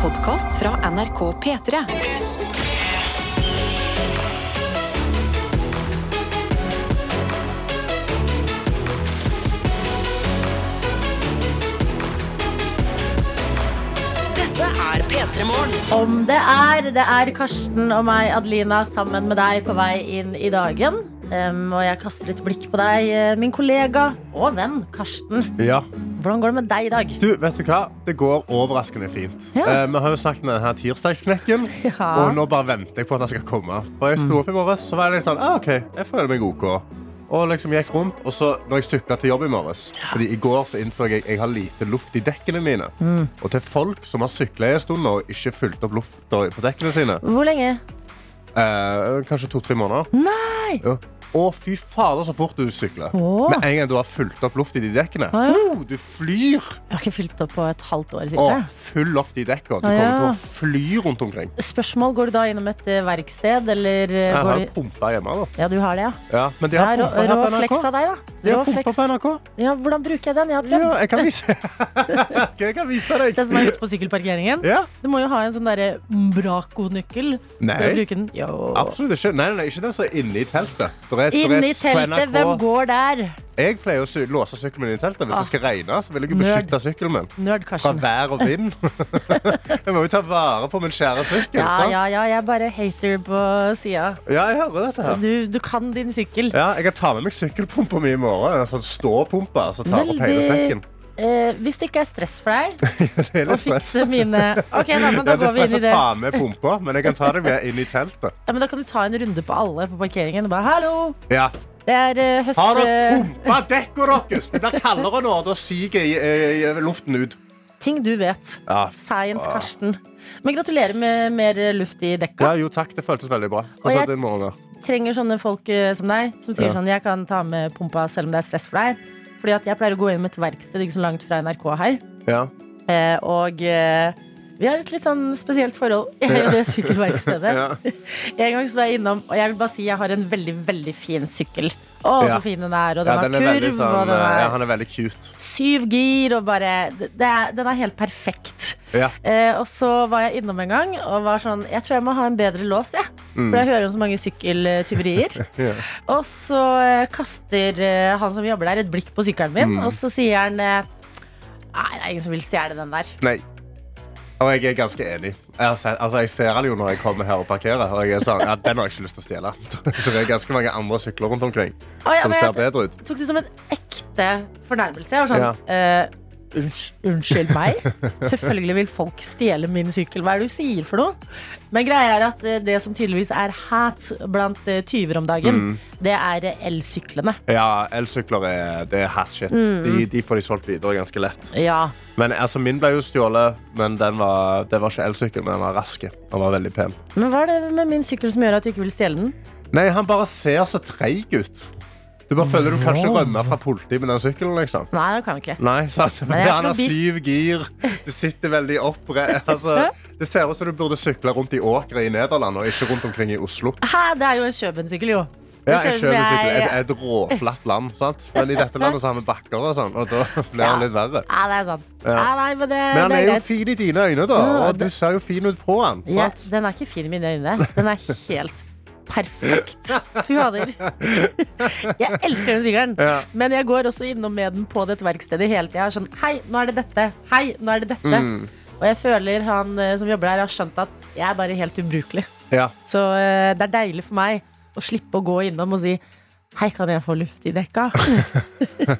podkast fra NRK P3. Dette er P3 Morgen. Om det er. Det er Karsten og meg, Adelina, sammen med deg på vei inn i dagen. Em, og jeg kaster et blikk på deg, eh, min kollega og venn Karsten. Ja. Hvordan går det med deg i dag? Du, vet du hva? Det går overraskende fint. Ja. Uh, vi har jo om denne tirsdagsknekken, Ja. og nå bare venter jeg på at den skal komme. For jeg sto opp i morges, så var jeg litt sånn ah, OK, jeg føler meg OK. Og liksom gikk rundt, og så når jeg sykla til jobb i morges Fordi I går så innså jeg at jeg har lite luft i dekkene mine. Og til folk som har sykla en stund og ikke fulgt opp lufta på dekkene sine, Hvor lenge? eh, kanskje to-tre måneder Nei! ja. Å, fy fader, så fort du sykler. Åh. Med en gang du har fylt opp luft i de dekkene. Å, ja. oh, du flyr! Jeg har ikke fylt opp på et halvt år. Å, fyll opp de dekka. Du Å, ja. kommer til å fly rundt omkring. Spørsmål, Går du da innom et eh, verksted, eller eh, Jeg har du pumpa hjemme. da Ja, du har det, ja. ja, Men de har rå, pumpa her på NRK. av deg, da. De har pumpa på NRK. Ja, hvordan bruker jeg den? Jeg har prøvd. Ja, jeg kan vise Jeg kan vise deg. Den som er ute på sykkelparkeringen. Ja. Du må jo ha en sånn derre å Nei, absolutt ikke. Nei, nei, nei, ikke den som er inne i teltet. Der er Inni teltet, hvem går der? Jeg pleier å låse sykkelen min i teltet. Hvis Ah. det skal regne, så vil jeg Nerd. beskytte sykkelen min. Nerd Fra vær og vind. jeg må jo ta vare på min kjære sykkel. Ja, ja, ja, jeg er bare hater på sida. ja, jeg hører dette her. Du, du kan din sykkel. Ja, jeg kan ta med meg sykkelpumpa mi i morgen. En sånn ståpumpe som tar opp hele sekken. Eh, hvis det ikke er stress for deg Det er å fikse mine Ok, da, men da Ja, går vi inn i å det. ta med pumpa, men jeg kan ta det med inn i teltet. Ja, men da kan du ta en runde på alle på parkeringen og bare Hallo! Ja. Det er uh, høst... Har eh, dere pumpa dekka deres? Det blir kaldere nå. Da siger i luften ut. ting du vet. Ja. Science Ah. Karsten. Men gratulerer med mer luft i dekka. ja, jo takk. Det føltes veldig bra. Og jeg- er trenger sånne folk eh, som deg, som sier Ja. sånn Jeg kan ta med pumpa selv om det er stress for deg. Fordi at jeg pleier å gå inn med et verksted ikke så langt fra NRK her. Ja. Eh, og eh, vi har et litt sånn spesielt forhold i det sykkelverkstedet. Ja. En gang så var jeg innom, og jeg vil bare si jeg har en veldig, veldig fin sykkel. Å, Ja. så fin den er, og den Ja, har den er veldig kurv, sånn, og den ja, er han er veldig cute. syv gir, og bare det er, Den er helt perfekt. Ja. Eh, og så var jeg innom en gang og var sånn Jeg tror jeg må ha en bedre lås, jeg. For jeg hører om så mange sykkeltyverier. Ja. Og så eh, kaster eh, han som jobber der, et blikk på sykkelen min, Mm. og så sier han eh, Nei, det er ingen som vil stjele den der. Nei. Og jeg er ganske enig. Jeg, sett, altså, jeg ser den jo når jeg kommer her og parkerer. Og jeg er sånn, ja, den har jeg ikke lyst til å stjele. Det er ganske mange andre sykler rundt omkring ja, som ser bedre ut. tok det som en ekte fornærmelse. Jeg var sånn Ja. Unns- Unnskyld meg? Selvfølgelig vil folk stjele min sykkel. Hva er det du sier for noe? Men greia er at eh, det som tydeligvis er hat blant eh, tyver om dagen, Mm. det er eh, elsyklene. Ja, elsykler er, det er hat shit. Mm. De, de får de solgt videre ganske lett. Ja. Men altså, Min ble jo stjålet, men den var, det var ikke elsykkel, men den var rask. Den var veldig pen. Men hva er det med min sykkel som gjør at du ikke vil stjele den? Nei, han bare ser så treig ut. Du bare føler du kanskje rømme fra politiet med den sykkelen. liksom. Nei, det kan ikke. Nei, sant? Men Han har syv gir. Du sitter veldig opprett. Altså, det ser ut som du burde sykle rundt i åkre i Nederland, og ikke rundt omkring i Oslo. Hæ, det er jo en Kjøben-sykkel, jo. Det Ja, ser jeg ut sykkel. Et, et råflatt land, sant? Men i dette landet så har vi bakker og sånn, og da blir Ja. han litt verre. Ja, det er sant. Ja. Ja, nei, men det, Men han det er er jo greit. fin i dine øyne, da. Og du ser jo fin ut på han. Ja, Sant? den er ikke fin i mine øyne. Den er helt perfekt. Fader. Jeg elsker den sykkelen. Ja. Men jeg går også innom med den på dette verkstedet hele tida. Sånn, hei, nå er det dette. Hei, nå er det dette. Mm. Og jeg føler han eh, som jobber der, har skjønt at jeg er bare helt ubrukelig. Ja. Så eh, det er deilig for meg å slippe å gå innom og si Hei, kan jeg få luft i dekka?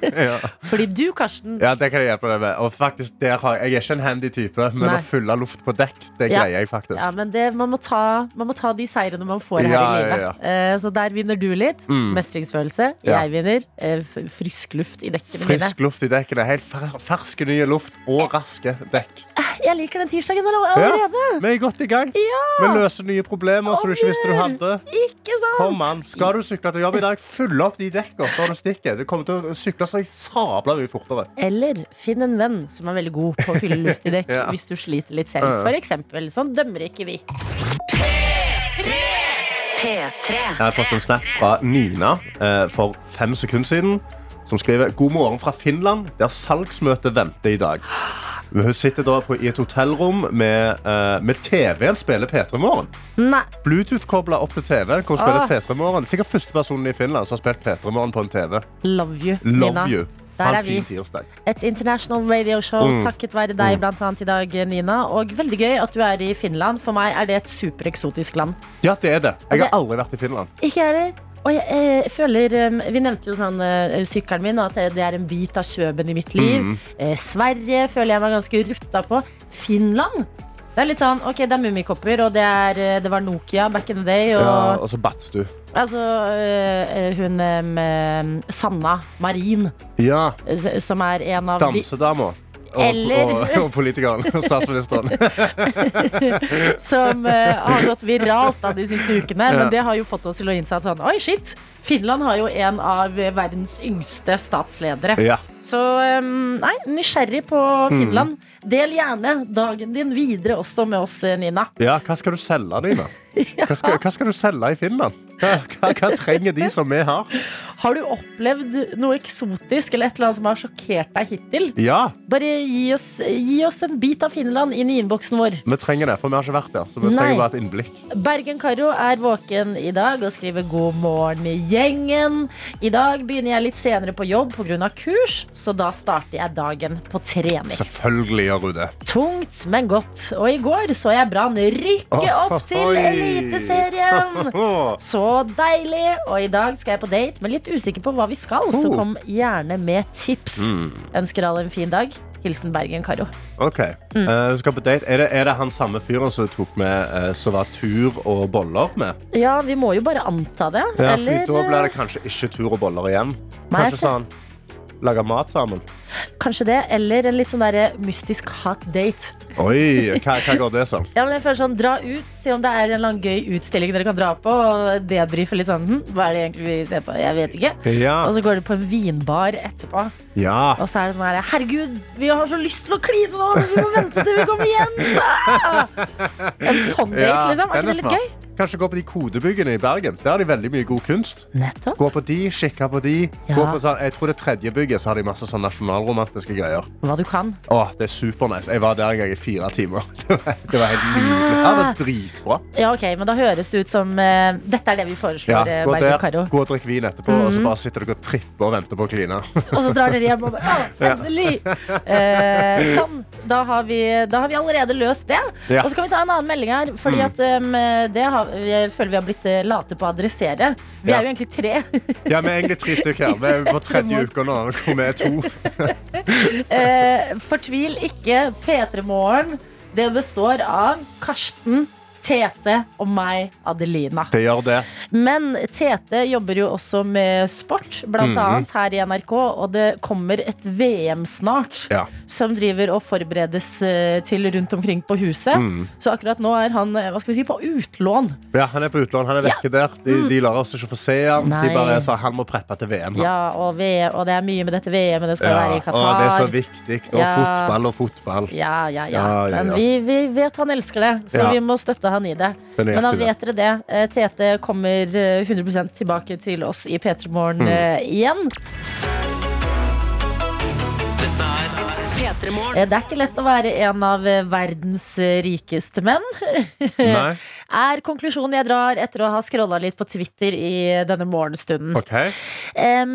Ja. Fordi du, Karsten, ja, det kan jeg hjelpe deg med. Og faktisk, jeg, jeg er ikke en handy type, men Nei. å fylle luft på dekk, det Ja. greier jeg faktisk. Ja, men det, man, må ta, man må ta de seirene man får her Ja, i livet. Eh, så der vinner du litt. Mm. Mestringsfølelse. Jeg vinner. Uh, frisk luft i dekkene Frisk luft i dekkene. Helt ferske, nye luft og raske dekk. Jeg liker den tirsdagen allerede. allerede. Vi er godt i gang. Vi løser nye problemer som du ikke visste du hadde. Ikke sant? Kom an. Skal du sykle til jobb i dag, fyll opp de dekka før du stikker. Det kommer til å sykle seg sabla mye fortere. Eller finn en venn som er veldig god på å fylle luft i dekk Ja. hvis du sliter litt selv. For eksempel. Sånn dømmer ikke vi. P3. Jeg har fått en snap fra Nina eh, for fem sekunder siden. Som skriver God morgen fra Finland, der salgsmøtet venter i dag. Hun sitter da på, i et hotellrom med, uh, med TV-en spiller P3 Morgen. Bluetooth-kobla opp til TV-en. hvor hun Ah. spiller P3 Morgen. Sikkert første personen i Finland som har spilt P3 Morgen på en TV. Love you, Love Nina. you. Der er vi. Et international radio show Mm. takket være deg blant annet i dag, Nina. Og veldig gøy at du er i Finland. For meg er det et supereksotisk land. Ja, det er det. Jeg har Altså- aldri vært i Finland. Ikke heller. Og jeg, jeg, føler um, Vi nevnte jo sånn eh, sykkelen min, at det, er en bit av Kjøben i mitt liv. Mm. Eh, Sverige føler jeg meg ganske rutta på. Finland det er litt sånn, ok, det er Mummikopper, og det, er, eh, det var Nokia back in the day. Og, Ja, og så bats du. Altså, øh, hun med Sanna Marin, Ja, eh, som er en av de dansedama. Og, Eller- og, og politikeren. Og statsministeren. som uh, har gått viralt da, de siste ukene. Ja. Men det har jo fått oss til å innse at sånn, oi shit, Finland har jo en av verdens yngste statsledere. Ja. Så nei, nysgjerrig på Mm. Finland. Del gjerne dagen din videre også med oss, Nina. ja, hva skal du selge, Nina? Hva skal, hva skal du selge i Finland? Hva, hva, hva trenger de som vi har? Har du opplevd noe eksotisk eller et eller annet som har sjokkert deg hittil? Ja, Bare gi oss, gi oss en bit av Finland inn i innboksen vår. vi trenger det, for vi har ikke vært der. Så vi Nei. trenger bare et innblikk. Bergen-Karo er våken i dag og skriver 'God morgen, gjengen'. I dag begynner jeg litt senere på jobb pga. kurs, så da starter jeg dagen på trening. Selvfølgelig gjør hun det. Tungt, men godt. Og i går så jeg Brann rykke opp til. Eliteserien. Så deilig! Og i dag skal jeg på date, men litt usikker på hva vi skal. Så Oh. kom gjerne med tips. Mm. Ønsker alle en fin dag. Hilsen Bergen-Karo. Ok, Mm. uh, skal på date. Er det, er det han samme fyren som du tok med uh, som var tur og boller med? Ja, vi må jo bare anta det. Ja, Eller Da blir det kanskje ikke tur og boller igjen. Nei, Kanskje sånn Lage mat sammen. Kanskje det, eller en litt sånn der mystisk hot date. Oi, hva, hva går det som? Ja, men jeg føler sånn, Dra ut, se om det er en eller annen gøy utstilling dere kan dra på. Og debrife litt sånn hm, Hva er det egentlig vi ser på? Jeg vet ikke. Ja. Og så går dere på en vinbar etterpå. ja. Og så er det sånn her Herregud, vi har så lyst til å kline nå! Vi må vente til vi kommer hjem! En sånn date, Ja, liksom. Er ikke det litt gøy? Kanskje gå på de kodebyggene i Bergen. Der har de veldig mye god kunst. Nettopp. Gå på de, kikke på de. Ja. Gå på sånn, jeg tror det tredje bygget så har de masse sånn nasjonalromantiske greier. Hva du kan. Åh, det er supernice. Jeg var der en gang i fire timer. Det var, det var helt nydelig. Ja, det var dritbra. Ja, ok, Men da høres det ut som eh, Dette er det vi foreslår, ja, gå Bergen der, og gå og drikk vin etterpå, og så bare sitter dere og tripper og venter på å kline. Og så drar dere hjem og bare Å, endelig! Eh, sånn. Da har, vi, da har vi allerede løst det. Ja. Og så kan vi ta en annen melding her. Fordi Mm. at um, det har, føler vi har blitt eh, late på å adressere. Vi Ja. er jo egentlig tre. Ja, vi er egentlig tre stykker her. Vi er på tredje uka nå, hvor vi er to. Eh, fortvil ikke. P3 Morgen. Det består av Karsten, Tete og meg, Adelina. Det gjør det. Men Tete jobber jo også med sport, blant Mm annet her i NRK. Og det kommer et VM snart Ja. som driver og forberedes eh, til rundt omkring på huset. Mm. Så akkurat nå er han eh, hva skal vi si, på utlån. ja, han er på utlån. Han er vekke der. De, de lar oss ikke få se han. Nei. De bare sa han må preppe til VM. Han. Ja, og, VM, og det er mye med dette VM-et. Det skal være i Qatar. Og det er så viktig. Og Ja. fotball og fotball. Ja, ja, ja. Ja, ja, Men vi, vi vet han elsker det, så Ja. vi må støtte han i det. Men da vet dere det. Eh, Tete kommer eh, 100% tilbake til oss i P3 Morgen Mm. eh, igjen. Dette P3 Morgen. Eh, Det er ikke lett å være en av eh, verdens eh, rikeste menn. Nei? Er konklusjonen jeg drar etter å ha scrolla litt på Twitter i denne morgenstunden. Okay. Eh,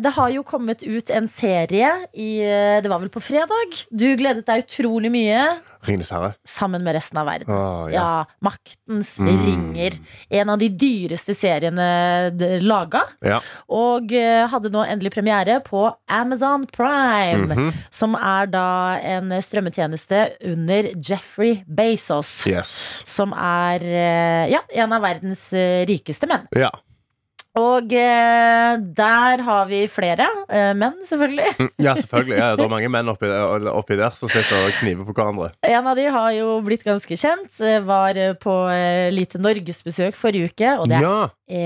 det har jo kommet ut en serie i eh, Det var vel på fredag? Du gledet deg utrolig mye Ringenes herre. sammen med resten av verden. Ah, Ja, ja. Maktens Mm. ringer. En av de dyreste seriene laga. Ja. Og eh, hadde nå endelig premiere på Amazon Prime. Mhm. Som er da en strømmetjeneste under Jeffrey Bezos. Yes. Som er eh, ja, en av verdens eh, rikeste menn. Ja. Og eh, der har vi flere eh, menn, selvfølgelig. Mm, ja, selvfølgelig. Ja, det er mange menn oppi, oppi der som sitter og kniver på hverandre. En av de har jo blitt ganske kjent. eh, Var eh, på eh, lite norgesbesøk forrige uke, og det er Ja,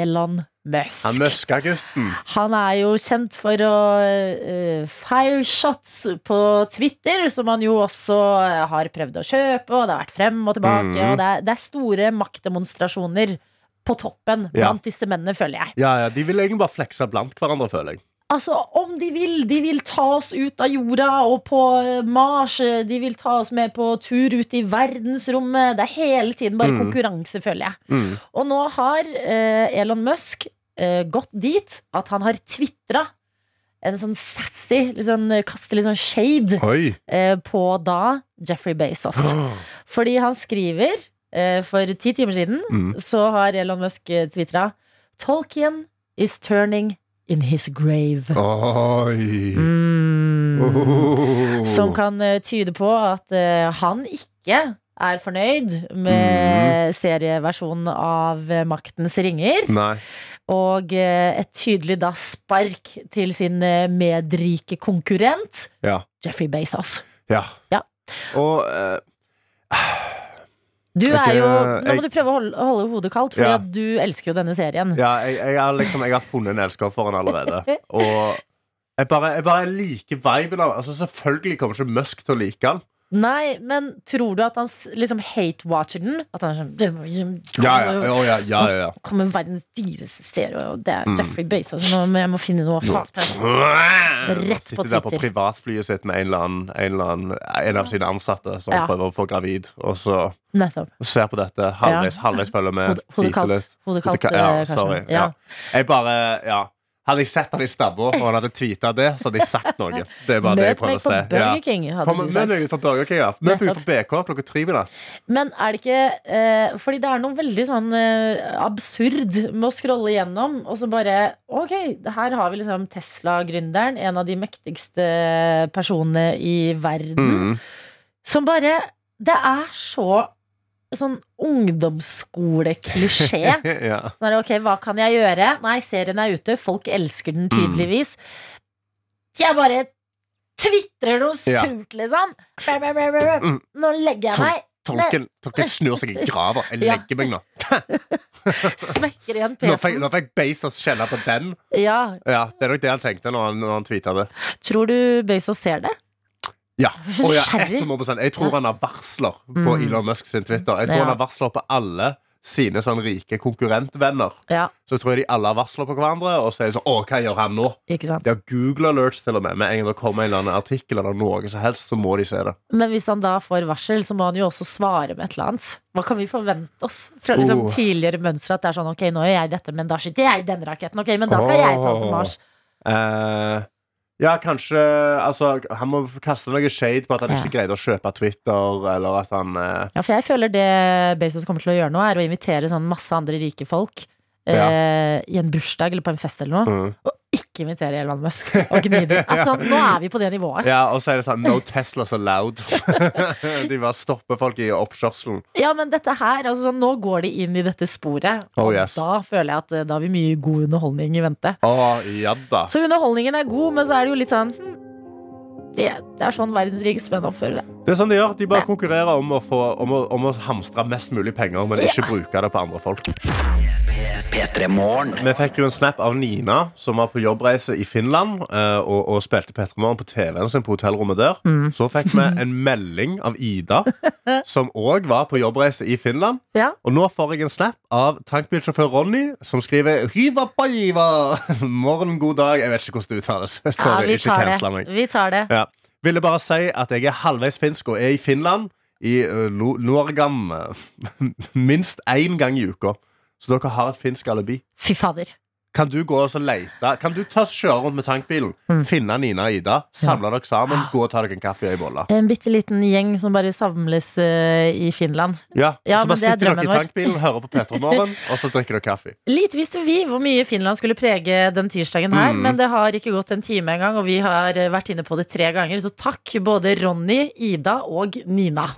Elon Musk. han Møska-gutten. Han er jo kjent for å uh, fire shots på Twitter, som han jo også eh, har prøvd å kjøpe, og det har vært frem og tilbake. mm. Og det er, det er store maktdemonstrasjoner på toppen blant disse mennene, føler jeg. Ja, ja, De vil egentlig bare flekse blant hverandre, føler jeg. Altså, om de vil. De vil ta oss ut av jorda og på eh, Mars. De vil ta oss med på tur ut i verdensrommet. Det er hele tiden bare Mm. konkurranse, føler jeg. Mm. Og nå har eh, Elon Musk eh, gått dit at han har tvitra en sånn sassy, liksom, sånn, kaster litt sånn shade eh, på da Jeffrey Bezos. Fordi han skriver eh, for ti timer siden Mm. så har Elon Musk tvitra Tolkien is turning in his grave. Oi. Mm. Oh. Som kan eh, tyde på at eh, han ikke er fornøyd Mm. med serieversjonen av eh, Maktens ringer. Nei. Og eh, et tydelig da spark til sin eh, medrike konkurrent Ja. Jeffrey Bezos. Ja. Ja. Og eh, Du er jo, eh, nå må du prøve å holde, holde hodet kaldt, for Ja. du elsker jo denne serien. ja, jeg, jeg, har liksom, jeg har funnet en elsker for den allerede. Og jeg bare, jeg bare liker viben av altså, Selvfølgelig kommer ikke Musk til å like han. Nei, men tror du at han liksom hate-watcher den? At han er sånn "Det må- Ja, ja, ja, ja, ja. Kommer verdens dyreste stereo, og det er Mm. Jeffrey Bezos. Jeg må finne noe fate. Rett på Twitter. Sitter der på privatflyet sitt med en eller annen, en, eller annen, en av sine ansatte som Ja. prøver å få gravid, og så Nettopp. ser på dette, halvveis, halvveis følger med. Hode- Hodet kaldt. litt. Kaldt, Hodet ka- ja, eh, sorry. Ja. Jeg bare, ja Hadde jeg sett han i stabba og han hadde tweeta det, så hadde jeg sagt noe. Det er bare det jeg Møt meg på. Burger King, hadde Kom, du møt meg på Burger King. Ja. Møt meg for BK klokka tre i natt. Men er det ikke eh, Fordi det er noe veldig sånn eh, absurd med å scrolle gjennom, og så bare Ok, her har vi liksom Tesla-gründeren, en av de mektigste personene i verden, Mm. som bare Det er så sånn ungdomsskoleklisjé. ja. Sånn ok, hva kan jeg gjøre? Nei, serien er ute, folk elsker den tydeligvis. Så jeg bare tvitrer noe Ja. surt, liksom. Mm. Nå legger jeg meg. Tolken, tolken snur seg i grava. Jeg legger meg nå. Smekker igjen PC-en. nå fikk Bezos kjenne på den. Ja. Ja, Det er nok det han tenkte når han, når han tweeta det. Tror du Bezos ser det? Ja, og ja nysgjerrig. 100 Jeg tror han har varsler på Mm. Elon Musk sin Twitter. Jeg tror Ja. han har varsler på alle sine sånn rike konkurrentvenner. Ja, Så tror jeg de alle har varsler på hverandre, og så er det sånn Å, hva gjør han nå? ikke sant? De har Google alerts til og med. Med en gang det kommer en eller annen artikkel eller noe som helst, så må de se det. Men hvis han da får varsel, så må han jo også svare med et eller annet. Hva kan vi forvente oss fra liksom Oh. tidligere mønstre? At det er sånn, ok, nå gjør jeg dette, men da skyter jeg den raketten. Ok, men da skal jeg ta oss til Mars. Eh, ja, kanskje Altså, han må kaste noe shade på at han Ja. ikke greide å kjøpe Twitter, eller at han eh, Ja, for jeg føler det Bezos kommer til å gjøre nå, er å invitere sånn masse andre rike folk eh, i en bursdag eller på en fest eller noe, mm. Ikke invitere Elon Musk og gni det. At sånn, nå er vi på det nivået. Ja, og så er det sånn No Teslas allowed. de bare stopper folk i oppkjørselen. Ja, men dette her, altså sånn, nå går de inn i dette sporet, Oh, og yes. da føler jeg at eh, da har vi mye god underholdning i vente. Oh, ja da. Så underholdningen er god, men så er det jo litt sånn hm, det, det er sånn verdens rikeste menn oppfører det. Det er sånn de gjør. De bare konkurrerer om å, få, om, å, om å hamstre mest mulig penger, men ikke bruke det på andre folk. Vi fikk jo en snap av Nina, som var på jobbreise i Finland eh, og, og spilte P3 Morgen på TV-en sin på hotellrommet der. Så fikk vi en melding av Ida, som òg var på jobbreise i Finland. Ja. Og nå får jeg en snap av tankbilsjåfør Ronny, som skriver Hyva paiva! Morgen, god dag. Jeg vet ikke hvordan det uttales. Sorry, vi ikke tar cancel det. meg. Vi tar det. Ja. Ville bare si at jeg er halvveis finsk og er i Finland i Norgam minst én gang i uka. Så dere har et finsk alibi. Fy fader. Kan du gå og så lete Kan du ta kjøre rundt med tankbilen, Mm. finne Nina og Ida, samle dere sammen, gå og ta dere en kaffe og ei bolle? En bitte liten gjeng som bare samles uh, i Finland. Ja, Ja, så bare er sitter dere i tankbilen, hører på Petra Morgen, og så drikker dere kaffe. Lite visste vi hvor mye Finland skulle prege den tirsdagen her, Mm. men det har ikke gått en time engang, og vi har eh, vært inne på det tre ganger. Så takk, både Ronny, Ida og Nina.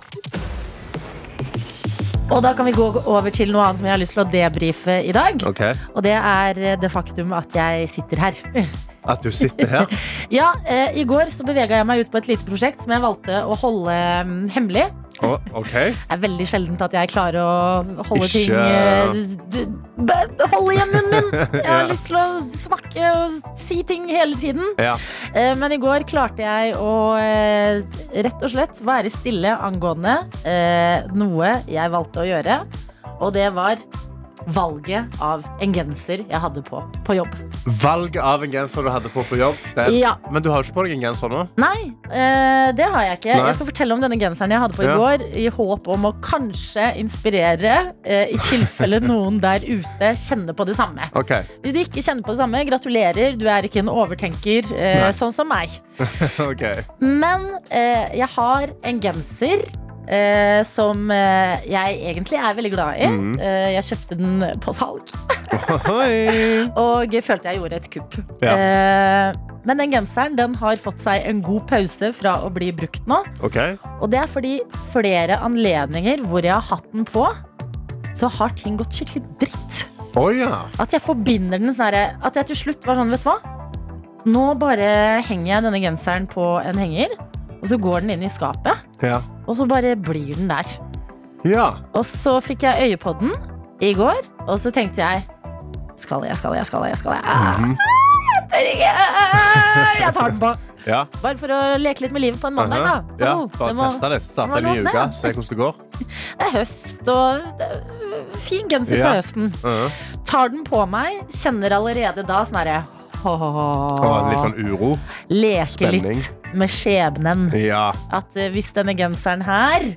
Og da kan vi gå over til noe annet som jeg har lyst til å debrife i dag. Okay. Og det er eh, det faktum at jeg sitter her. At du sitter her. Ja, eh, I går så bevega jeg meg ut på et lite prosjekt som jeg valgte å holde um, hemmelig. Å, okay. Det er veldig sjeldent at jeg klarer å holde Ikke- ting b- Holde igjen munnen min! Jeg har Ja. lyst til å snakke og si ting hele tiden. Ja. Eh, Men i går klarte jeg å eh, rett og slett være stille angående noe jeg valgte å gjøre. Og det var valget av en genser jeg hadde på på jobb. Valget av en genser du hadde på på jobb. Ja. Men du har ikke på deg en genser nå. Nei, eh, det har jeg ikke. Nei. Jeg skal fortelle om denne genseren jeg hadde på i Ja. går, i håp om å kanskje inspirere, eh, i tilfelle noen der ute kjenner på det samme. Okay. Hvis du ikke kjenner på det samme, gratulerer. Du er ikke en overtenker, eh, sånn som meg. okay. Men jeg har en genser eh, som uh, jeg egentlig er veldig glad i. Mm. Uh, jeg kjøpte den på salg, og følte jeg gjorde et kupp. Ja. Men den genseren den har fått seg en god pause fra å bli brukt nå. Okay. Og det er fordi flere anledninger hvor jeg har hatt den på, så har ting gått skikkelig dritt. Oh, ja At jeg forbinder den sånn At jeg til slutt var sånn, vet du hva? Nå bare henger jeg denne genseren på en henger, og så går den inn i skapet. Ja, Og så bare blir den der. ja. Og så fikk jeg øye på den i går, og så tenkte jeg Skal jeg, skal jeg, skal jeg, skal jeg? Ah, Mhm. Jeg tør ikke! Jeg tar den på. ja. Bare for å leke litt med livet på en mandag, da. Ja. Oh, Bare det må- teste litt. Starte en ny uke. Se hvordan det går. Det er høst, og det er fin genser Ja. for høsten. Mhm. Tar den på meg, kjenner allerede da sånn herre Og litt sånn uro. Leke spenning. litt med skjebnen. Ja. At eh, hvis denne genseren her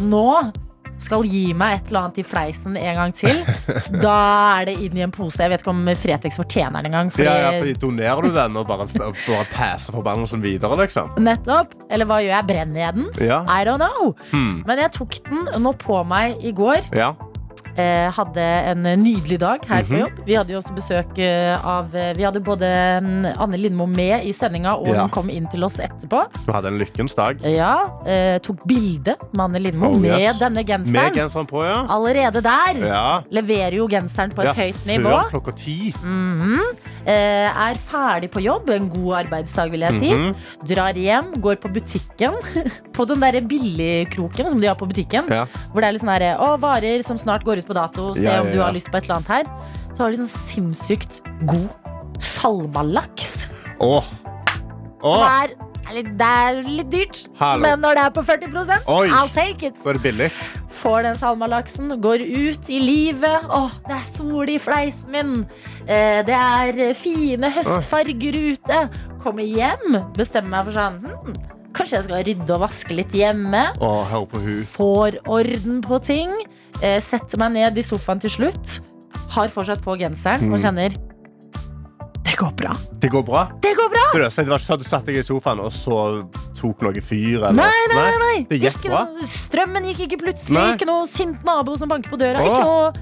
nå skal gi meg et eller annet i fleisen en gang til, da er det inn i en pose. Jeg vet ikke om Fretex fortjener den engang. fordi- Ja, ja, fordi Donerer du den og bare, bare passer forbannelsen videre, liksom? Nettopp. Eller hva gjør jeg? Brenner jeg den? Ja. I don't know. Hmm. Men jeg tok den nå på meg i går. ja. Eh, hadde en nydelig dag her på Mhm. jobb. Vi hadde jo også besøk eh, av eh, Vi hadde både mm, Anne Lindmo med i sendinga, og Ja. hun kom inn til oss etterpå. Du hadde en lykkens dag. Ja, eh, Tok bilde med Anne Lindmo Oh, med yes. denne Med genseren. genseren på, ja. Allerede der Ja. leverer jo genseren på ja. et høyt nivå. Før klokka ti. Mhm. Eh, er ferdig på jobb. En god arbeidsdag, vil jeg si. Mhm. Drar hjem, går på butikken. på den derre billigkroken som de har på butikken. Ja. Hvor det er litt sånn herre Å, varer som snart går ut på dato. Se Ja, om ja, du har lyst på et eller annet her. Så har de sånn sinnssykt god salmalaks. Åh. Åh. Som er det er litt dyrt. Hallo. Men når det er på 40 Oi. I'll take it. Billig. Får den salmalaksen, går ut i livet. Åh, det er sol i fleisen min. Eh, det er fine høstfarger ute. Kommer hjem, bestemmer meg for sånn hm, Kanskje jeg skal rydde og vaske litt hjemme. Åh, hør på hun. Får orden på ting. Eh, setter meg ned i sofaen til slutt. Har fortsatt på genseren og Mm. kjenner Det går bra. Det går bra? Det går bra! Du, det var ikke sånn at du satte deg i sofaen og så tok noe fyr? Eller? Nei, nei, nei, nei. Det gikk Ikke bra? noe, strømmen gikk ikke plutselig. Nei. Ikke noe sint nabo som banker på døra. Åh. Ikke noe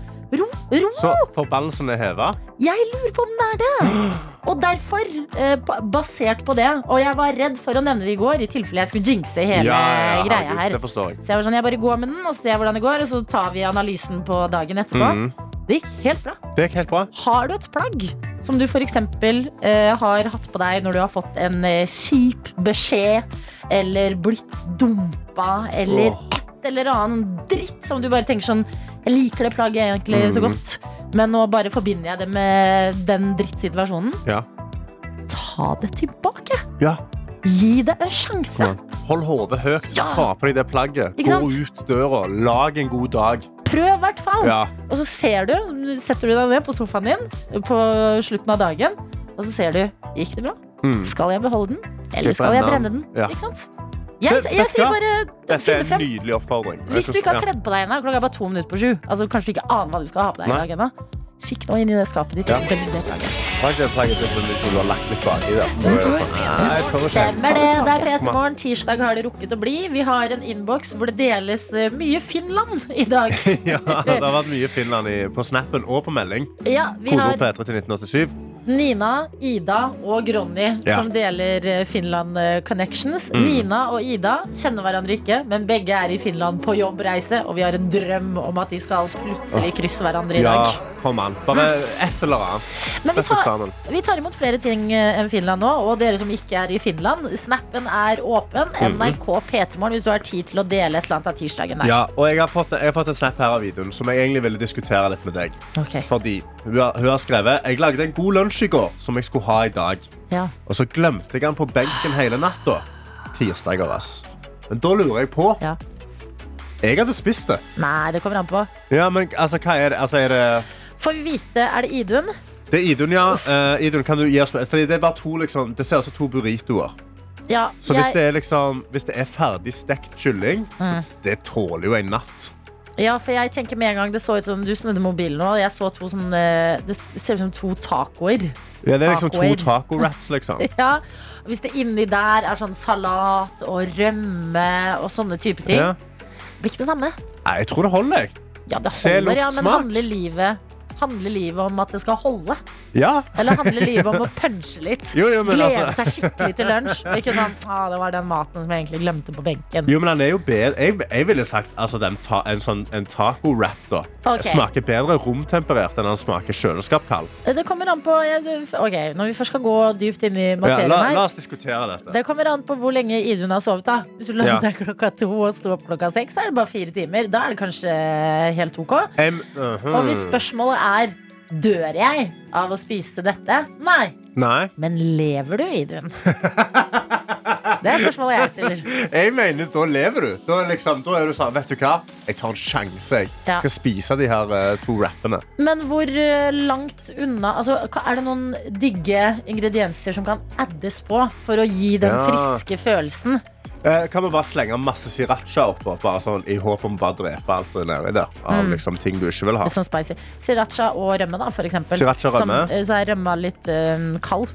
ro. Ro. Så forbannelsen er heva? Jeg lurer på om det er det. Og derfor, eh, basert på det Og jeg var redd for å nevne det i går, i tilfelle jeg skulle jinxe hele greia herregud, her. Det forstår jeg. Så jeg var sånn, jeg bare går med den og ser hvordan det går, og så tar vi analysen på dagen etterpå. Mm. Det gikk helt bra. Det gikk helt bra. Har du et plagg som du f.eks. Eh, har hatt på deg når du har fått en eh, kjip beskjed, eller blitt dumpa, eller Åh. Et eller annen dritt som du bare tenker sånn Jeg liker det plagget egentlig så Mhm. godt, men nå bare forbinder jeg det med den drittsituasjonen. Ja. Ta det tilbake. ja. Gi det en sjanse. Hold hodet høyt. Ja. Ta på deg det plagget. Gå ut døra. Lag en god dag. Prøv i hvert fall. Ja. Og så ser du, setter du deg ned på sofaen din på slutten av dagen, og så ser du Gikk det bra? Mm. Skal jeg beholde den, eller skal jeg brenne den? Ja. Ikke sant? Jeg, jeg, jeg sier bare Dette er en frem. nydelig oppfordring. Hvis du ikke har kledd på deg ennå, klokka er bare to minutter på sju. Altså, kanskje du ikke aner hva du skal ha på deg i dag ennå. Kikk nå inn i det skapet ditt. Ja. velg det plagget. Plagg det plagget til som du har lagt litt baki der. Er det sånn. Stemmer det. Det er Peter Morgen. Tirsdag har det rukket å bli. Vi har en innboks hvor det deles eh, mye Finland i dag. Ja, det har vært mye Finland i, på snappen og på melding. Ja, vi Kodeord har P3 til 1987. Nina, Ida og Ronny Ja. som deler eh, Finland eh, Connections. Mm. Nina og Ida kjenner hverandre ikke, men begge er i Finland på jobbreise, og vi har en drøm om at de skal plutselig krysse hverandre i dag. Ja, kom an. Bare et eller annet. Men vi tar, vi tar imot flere ting eh, enn Finland nå, og dere som ikke er i Finland. Snappen er åpen. Mhm. NRK P3morgen hvis du har tid til å dele et eller annet av tirsdagen der. Ja, og jeg har, fått, jeg har fått en snap her av videoen som jeg egentlig ville diskutere litt med deg. Okay. Fordi hun har, hun har skrevet Jeg lagde en god lunsj i går som jeg skulle ha i dag. Ja. Og så glemte jeg den på benken hele natta. Tirsdager, ass. Men da lurer jeg på Ja. Jeg hadde spist det. Nei, det kommer an på. Ja, men altså, hva er det? Altså, er det Får vi vite, er det Idun? Det er Idun, ja. Eh, Idun, kan du gi oss Fordi det er bare to, liksom, det ser ut som to burritoer. Ja, Så hvis jeg, det er, liksom, hvis det er ferdig stekt kylling, så det tåler jo en natt. Ja, for jeg tenker med en gang Det så ut som du snudde mobilen nå. Jeg så to sånne Det ser ut som to tacoer. Ja, det er liksom to taco-wraps, liksom. Ja, Hvis det inni der er sånn salat og rømme og sånne type ting, Ja. blir ikke det samme. Nei, jeg tror det holder, jeg. Ja, det Se, lukt, ja, men smak. handler livet, handler livet om at det skal holde? Ja. Eller handler livet om å punche litt? Jo, jo, men Glede altså seg skikkelig til lunsj? Ikke sånn, ah, det var den maten som jeg egentlig glemte på benken. Jo, men den er jo bedre Jeg, jeg ville sagt altså, ta, en, sånn, en taco-wrap da okay. smaker bedre romtemperert enn den smaker kjøleskapkald. Det kommer an på Ok, Når vi først skal gå dypt inn i Ja, materien la, her la oss diskutere dette. Det kommer an på hvor lenge Idun har sovet. da Hvis du la Ja. klokka to og sto opp klokka seks, så er det bare fire timer. Da er det kanskje helt ok. Um, uh -huh. Og hvis spørsmålet er Dør jeg av å spise dette? Nei. Nei. Men lever du, Idun? Det er spørsmålet jeg stiller. Jeg mener, da lever du. Da, er liksom, da er du sånn, vet du hva? Jeg tar en sjanse. Jeg Ja. skal spise de her uh, to rappene. Men hvor eh, langt unna altså, Er det noen digge ingredienser som kan addes på for å gi den Ja. friske følelsen? Eh, kan vi bare slenge masse sriracha oppå, bare sånn, i håp om å bare drepe alt som er nedi der? Av Mm. liksom, ting du ikke vil ha. Sånn spicy. Sriracha og rømme, da, for eksempel. Sriracha og Som, rømme. eh, så er rømma litt eh, kald.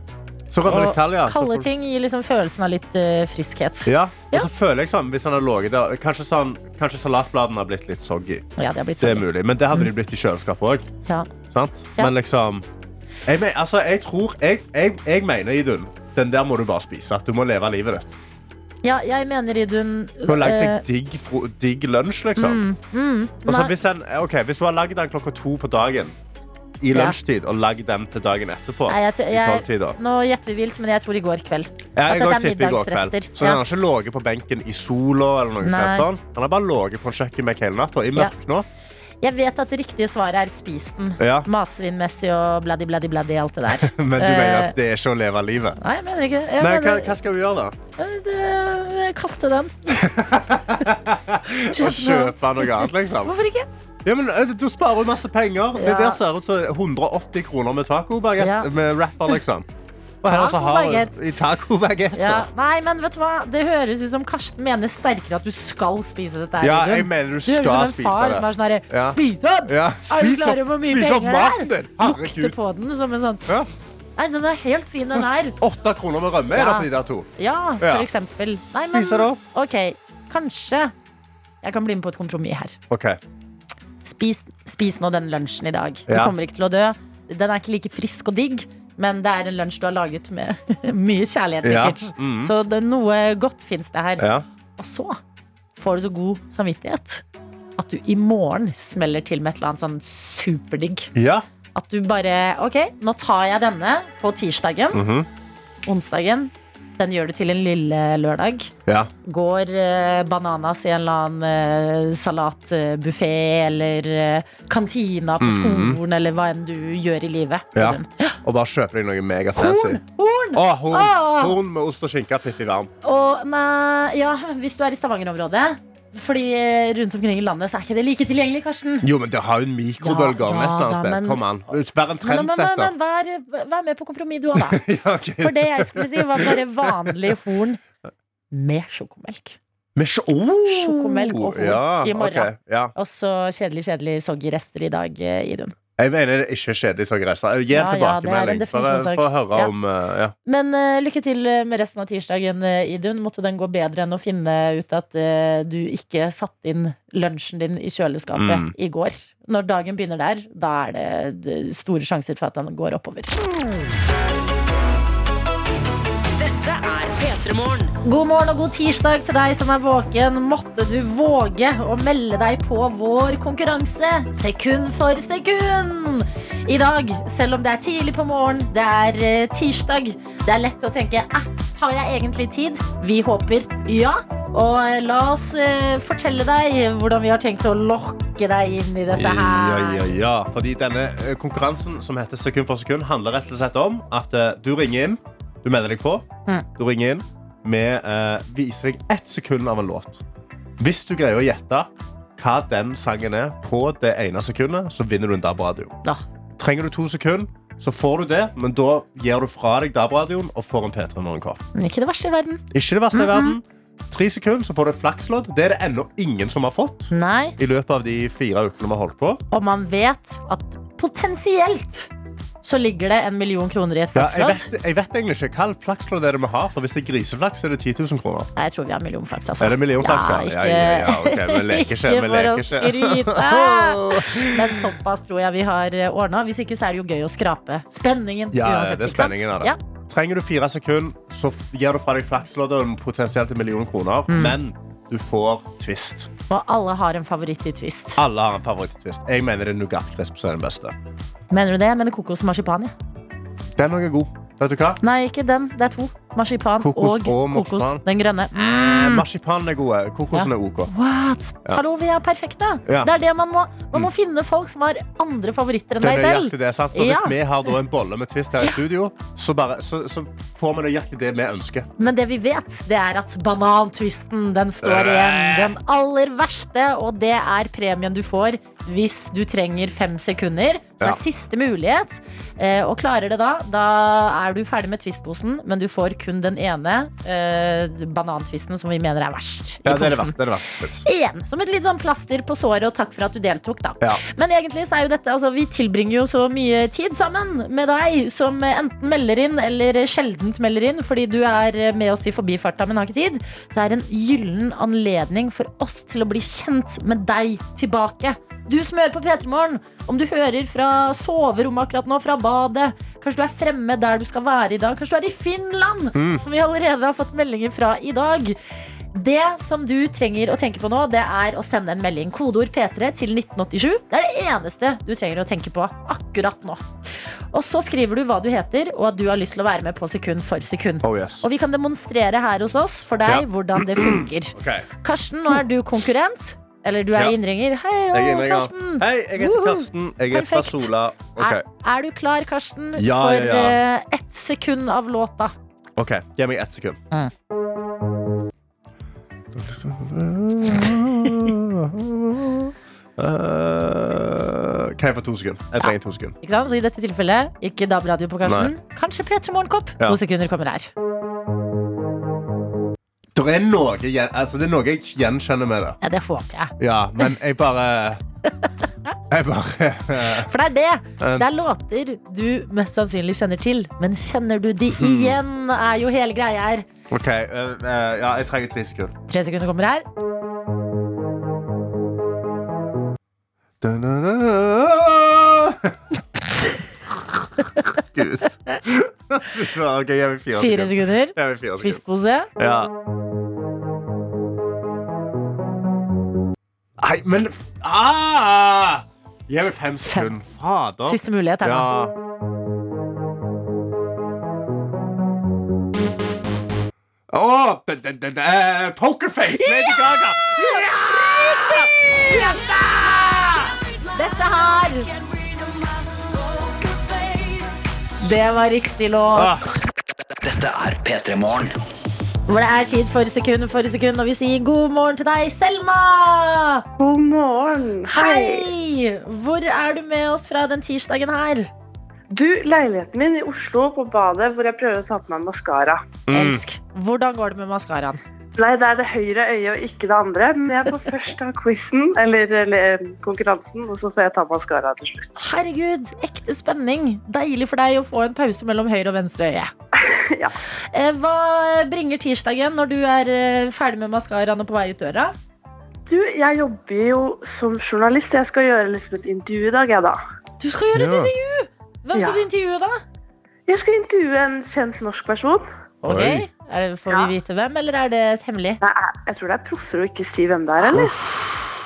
Så rømmer Og litt kald, ja. Så kalde får- ting gir liksom følelsen av litt eh, friskhet. Ja, og Ja. så føler jeg sånn, hvis han har ligget der Kanskje, sånn, kanskje salatbladene har blitt litt soggy. Ja, det har blitt Det er sånn. mulig, men det hadde de blitt i kjøleskapet òg. Ja. Sant? Ja. Men liksom jeg, men, altså, jeg tror Jeg, jeg, jeg mener, Idun, den der må du bare spise. Du må leve livet ditt. Ja, jeg mener Idun Hun har lagd eh, seg digg, digg lunsj, liksom. mm, mm, Også, hvis, en, okay, hvis hun har lagd den klokka to på dagen i lunsjtid, og lagd den til dagen etterpå Nei, jeg, jeg, tolvtida nå gjetter vi vilt, men jeg tror i går kveld. Ja, jeg går er tipper i går kveld. Så Ja. har ikke ligget på benken i sola. eller noe sånt. Han har bare ligget på en kjøkkenbenk hele natta. I mørk nå. Jeg vet at det riktige svaret er spis den. Ja. Matsvinnmessig og bladdi, bladdi, bladdi, alt det der. Men du Eh, mener at det er ikke å leve livet? Nei, jeg mener ikke. Jeg Nei, hva, mener, hva skal vi gjøre, da? Eh, Kaste den. og Kjøpe noe. annet, liksom? Hvorfor ikke? Ja, men eh, Du sparer masse penger. Det der ser ut som 180 kroner med taco Ja. Med rapper, liksom. I tacobagetter. Ja. Nei, men vet du hva? Det høres ut som Karsten mener sterkere at du skal spise dette. her, Ja, jeg mener du Du høres ut som en spise far det. som er sånn herre Ja. Spis opp! Ja, Er du spis klar opp, over hvor mye spis opp penger det er? maten din! Lukte Herregud. på den som en sånn Ja. Nei, den er helt fin, den her. Åtte kroner med rømme er det Ja. på de der to. Ja, Ja. for eksempel. Nei, men Spise det opp. OK, kanskje jeg kan bli med på et kompromiss her. OK. Spis, spis nå den lunsjen i dag. Du Ja. kommer ikke til å dø. Den er ikke like frisk og digg, men det er en lunsj du har laget med mye kjærlighet, Ja. Mm -hmm. Så det, noe godt fins det her. Ja. Og så får du så god samvittighet at du i morgen smeller til med et eller annet sånn superdigg. ja. At du bare OK, nå tar jeg denne på tirsdagen. Mhm. Onsdagen. Den gjør du til en lille lørdag. ja. Går eh, bananas i en eller annen eh, salatbuffé eller eh, kantina på skolen eller hva enn du gjør i livet. Mhm. Ja. Og bare kjøper deg noe megafancy. Horn! Å, horn. Ah! horn med ost og skinke. Piff i. Og nei, ja, hvis du er i Stavanger-området fordi eh, rundt omkring i landet så er ikke det like tilgjengelig, Karsten. Jo, men det har jo en mikrobølger Ja, et ja annet sted. men- Kom an. Vær en Men, men, men, trendsetter. men vær, vær med på kompromiss, du òg, da. Ja, okay. For det jeg skulle si, var bare vanlig horn med sjokomelk. Med sjo- oh! Sjokomelk og horn ja, i morgen. Okay, ja. Og så kjedelig, kjedelig soggy rester i dag, eh, Idun. Jeg mener det er ikke kjedelig som gresser. Gi Ja, en er tilbakemelding for, for å høre Ja. om eh, ja. Men uh, lykke til eh, med resten av tirsdagen, eh, Idun. Måtte den gå bedre enn å finne ut at uh, du ikke satte inn lunsjen din i kjøleskapet Mm. i går. Når dagen begynner der, da er det store sjanser for at den går oppover. P3 Morgen. God morgen og god tirsdag til deg som er våken. Måtte du våge å melde deg på vår konkurranse sekund for sekund. I dag, selv om det er tidlig på morgen, det er eh, tirsdag, det er lett å tenke har jeg egentlig tid? Vi håper ja. Og eh, la oss uh, fortelle deg hvordan vi har tenkt å lokke deg inn i dette her. ja, ja. Fordi denne konkurransen som heter Sekund for sekund, handler rett og slett om at uh, du ringer inn, du melder deg på, Mm. du ringer inn med eh, viser deg ett sekund av en låt. Hvis du greier å gjette hva den sangen er på det ene sekundet, så vinner du en DAB-radio. Ja. Trenger du to sekunder, så får du det, men da gir du fra deg DAB-radioen og får en P3 Morgenkopp. Ikke det verste i verden. Ikke det verste i verden. Tre sekunder, så får du et flakslodd. Det er det ennå ingen som har fått Nei. i løpet av de fire ukene vi har holdt på. Og man vet at potensielt så ligger det en million kroner i et Ja, jeg, vet, jeg vet egentlig ikke hva flakslodd er det vi har, for hvis det er griseflaks, er det 10 000 kroner. Nei, jeg tror vi har millionflaks, altså. Er det millionflaks? Ja, ikke, Ja, ja, ja, ok, vi leker ikke. ikke Vi for leker å ikke. skryte. Men såpass tror jeg vi har ordna. Hvis ikke så er det jo gøy å skrape. Spenningen. Ja, uansett, det er spenningen av det. Ja. Trenger du fire sekunder, så gir du fra deg flaksloddet potensielt en million kroner. Mm. Men du får twist. Og alle har en favoritt i Twist. Alle har en favoritt i Twist. Jeg mener det er Nougat Crisp som er den beste. Mener du det? Jeg mener kokosmarsipan. Ja. Den er god. Vet du hva? Nei, ikke den. Det er to. Marsipan Kokos og, og kokos. Den grønne. Mm. Mm. Marsipanen er gode. Kokosen er OK. What? Ja. Hallo, vi er perfekte. Ja. Det er det man må. Man må Mm. finne folk som har andre favoritter enn deg selv. det? Så Ja. Hvis vi har en bolle med twist her i studio, så, bare, så, så får vi nøyaktig det vi ønsker. Men det vi vet, det er at banantwisten, den står igjen. Den aller verste, og det er premien du får hvis du trenger fem sekunder. Som Ja. er siste mulighet. Eh, og klarer det da, da er du ferdig med twistposen, men du får kun den ene eh, banantvisten som vi mener er verst. Ja, det er det. Det er verst. Igjen, som et litt sånn plaster på såret, og takk for at du deltok, da. Ja. Men egentlig så er jo dette, altså vi tilbringer jo så mye tid sammen med deg som enten melder inn eller sjeldent melder inn fordi du er med oss i forbifarta, men har ikke tid. Så er det en gyllen anledning for oss til å bli kjent med deg tilbake. Du som hører på P3 Morgen, om du hører fra soverommet akkurat nå, fra badet, kanskje du er fremme der du skal være i dag, kanskje du er i Finland, som vi allerede har fått meldinger fra i dag. Det som du trenger å tenke på nå, det er å sende en melding. Kodeord P3 til 1987. Det er det eneste du trenger å tenke på akkurat nå. Og så skriver du hva du heter, og at du har lyst til å være med på sekund for sekund. Oh, yes. Og vi kan demonstrere her hos oss for deg Ja. hvordan det funker. Okay. Karsten, nå er du konkurrent. Eller du er Ja. innringer. Hei, å. Karsten. Hei, jeg heter Karsten. Jeg er fra Sola. Okay. Er, er du klar, Karsten, Ja, for ja, eh, ett sekund av låta? ok, Gi meg ett sekund. Mm. Eh, kan jeg få to sekunder? Jeg trenger to sekunder. Ikke sant? Så i dette tilfellet, ikke DAB-radio på Karsten. Kanskje P3 Morgenkopp. To sekunder kommer her. Det er, noe, altså, det er noe jeg gjenkjenner med det. Ja, det håper jeg. Ja, men jeg bare Jeg bare For det er det. Eh, Det er låter du mest sannsynlig kjenner til. Men kjenner du de igjen, er jo hele greia her. OK. uh, uh, ja, jeg trenger tre sekunder. Tre sekunder kommer her. Gud. OK, jeg vil fire Fire sekunder. sekunder. Twistpose. Ja. Nei, men ah! Gi meg fem sekunder. Fader. Siste mulighet her nå. Eh, Pokerface! Lady Gaga! Ja! Dette her Det var riktig låt. Ah, Dette er P3 Morgen. Hvor det er tid for sekund for sekund, og vi sier god morgen til deg, Selma! God morgen. Hei! Hvor er du med oss fra den tirsdagen her? Du, leiligheten min i Oslo på badet hvor jeg prøver å ta på meg maskara. mm. Elsk. Hvordan går det med maskaraen? Nei, det er det høyre øyet og ikke det andre. Men jeg får først ta quizen, eller, eller konkurransen, og så får jeg ta maskara til slutt. Herregud, spenning. Deilig for deg å få en pause mellom høyre og venstre øye. Ja. Eh, Hva bringer tirsdagen når du er eh, ferdig med maskaraen og på vei ut døra? Du, jeg jobber jo som journalist. Jeg skal gjøre liksom et intervju i dag, jeg da. Du skal gjøre et Ja. intervju! Hvem skal Ja. du intervjue, da? Jeg skal intervjue en kjent norsk person. Ok, er det, Får Ja. vi vite hvem, eller er det hemmelig? Nei, jeg- tror det er proffer å ikke si hvem det er, eller?